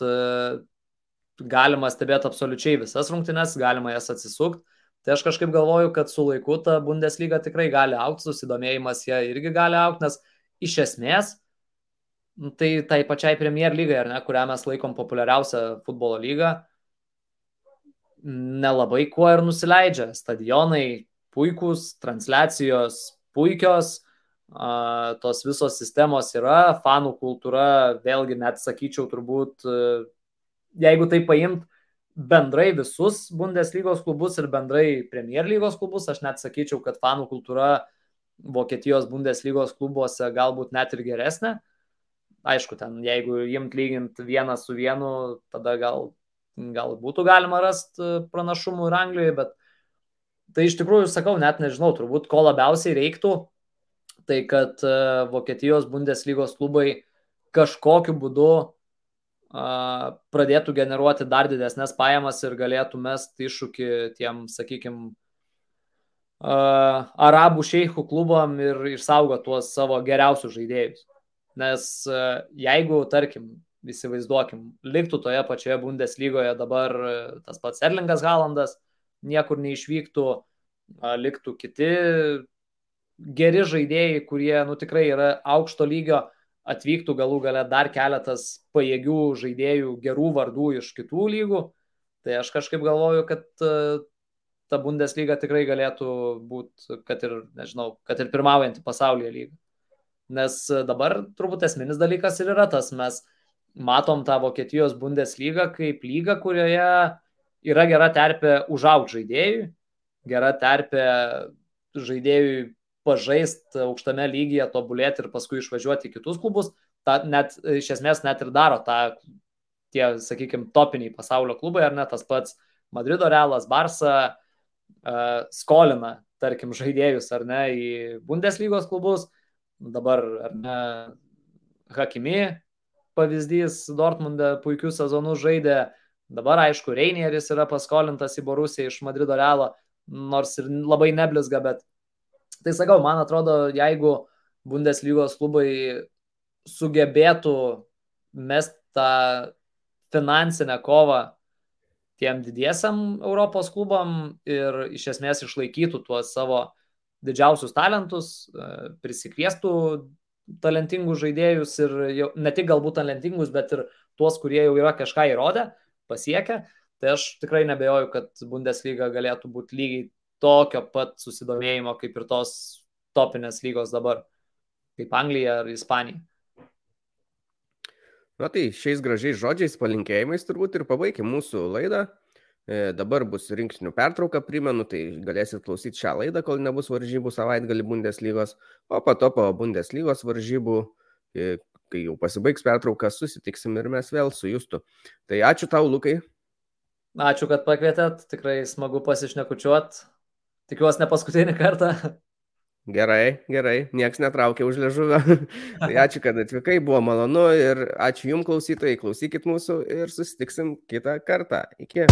S2: galima stebėti absoliučiai visas rungtynes, galima jas atsisukti Tai aš kažkaip galvoju, kad su laiku ta Bundesliga tikrai gali aukti, susidomėjimas ją irgi gali aukti, nes iš esmės nu, tai tai pačiai Premier lygai, ar ne, kurią mes laikom populiariausią futbolo lygą, nelabai kuo ir nusileidžia. Stadionai puikūs, transliacijos puikios, tos visos sistemos yra, fanų kultūra, vėlgi net sakyčiau, turbūt, jeigu tai paimt, bendrai visus Bundeslygos klubus ir bendrai Premier lygos klubus. Aš net sakyčiau, kad fanų kultūra Vokietijos Bundeslygos klubuose galbūt net ir geresnė. Aišku, ten jeigu imt lygint vieną su vienu, tada gal, gal būtų galima rasti pranašumų ir Anglijoje, bet tai iš tikrųjų, sakau, net nežinau, turbūt ko labiausiai reiktų, tai kad e, Vokietijos Bundeslygos klubai kažkokiu būdu pradėtų generuoti dar didesnės pajamas ir galėtų mest iššūkį tiem, sakykime, arabų šeichų klubam ir išsaugo tuos savo geriausius žaidėjus. Nes jeigu, tarkim, įsivaizduokim, liktų toje pačioje Bundeslygoje dabar tas pats Erlingas Halandas, niekur neišvyktų, liktų kiti geri žaidėjai, kurie, nu, tikrai yra aukšto lygio, atvyktų galų gale dar keletas pajėgių žaidėjų, gerų vardų iš kitų lygų, tai aš kažkaip galvoju, kad e, ta Bundesliga tikrai galėtų būti, kad ir, nežinau, kad ir pirmaujanti pasaulyje lyga. Nes dabar turbūt esminis dalykas ir yra tas, mes matom tą Vokietijos Bundesliga kaip lygą, kurioje yra gera terpė užaugti žaidėjui, gera terpė žaidėjui pažaisti aukštame lygyje, tobulėti ir paskui išvažiuoti į kitus klubus, ta, net, iš esmės net ir daro tą, tie, sakykime, topiniai pasaulio klubai, ar ne tas pats Madrido Realas, Barça uh, skolina, tarkim, žaidėjus ar ne į Bundeslygos klubus, dabar ar ne Hakimi pavyzdys Dortmunde puikių sezonų žaidė, dabar aišku, Reinieris yra paskolintas į Borusiją iš Madrido Realo, nors ir labai neblizga, bet Tai sakau, man atrodo, jeigu Bundeslygos klubai sugebėtų mest tą finansinę kovą tiem didiesiam Europos klubam ir iš esmės išlaikytų tuos savo didžiausius talentus, e, prisikviestų talentingus žaidėjus ir jau, ne tik galbūt talentingus, bet ir tuos, kurie jau yra kažką įrodę, pasiekę, tai aš tikrai nebejoju, kad Bundesliga galėtų būti lygiai tokio pat susidomėjimo kaip ir tos topinės lygos dabar, kaip Anglija ar Ispanija.
S1: Na tai šiais gražiais žodžiais, palinkėjimais turbūt ir pabaigim mūsų laidą. E, dabar bus rinktinių pertrauka, primenu, tai galėsit klausyti šią laidą, kol nebus varžybų savaitgalį Bundeslygos, o po to po Bundeslygos varžybų, e, kai jau pasibaigs pertrauka, susitiksim ir mes vėl su Justu. Tai ačiū tau, Lukai.
S2: Ačiū, kad pakvietėt, tikrai smagu pasišnekučiuot Tikiuosi ne paskutinį kartą.
S1: Gerai, gerai, nieks netraukia už ležuvio. tai ačiū, kad atvykai, buvo malonu ir ačiū jums klausytojai, klausykit mūsų ir susitiksim kitą kartą. Iki.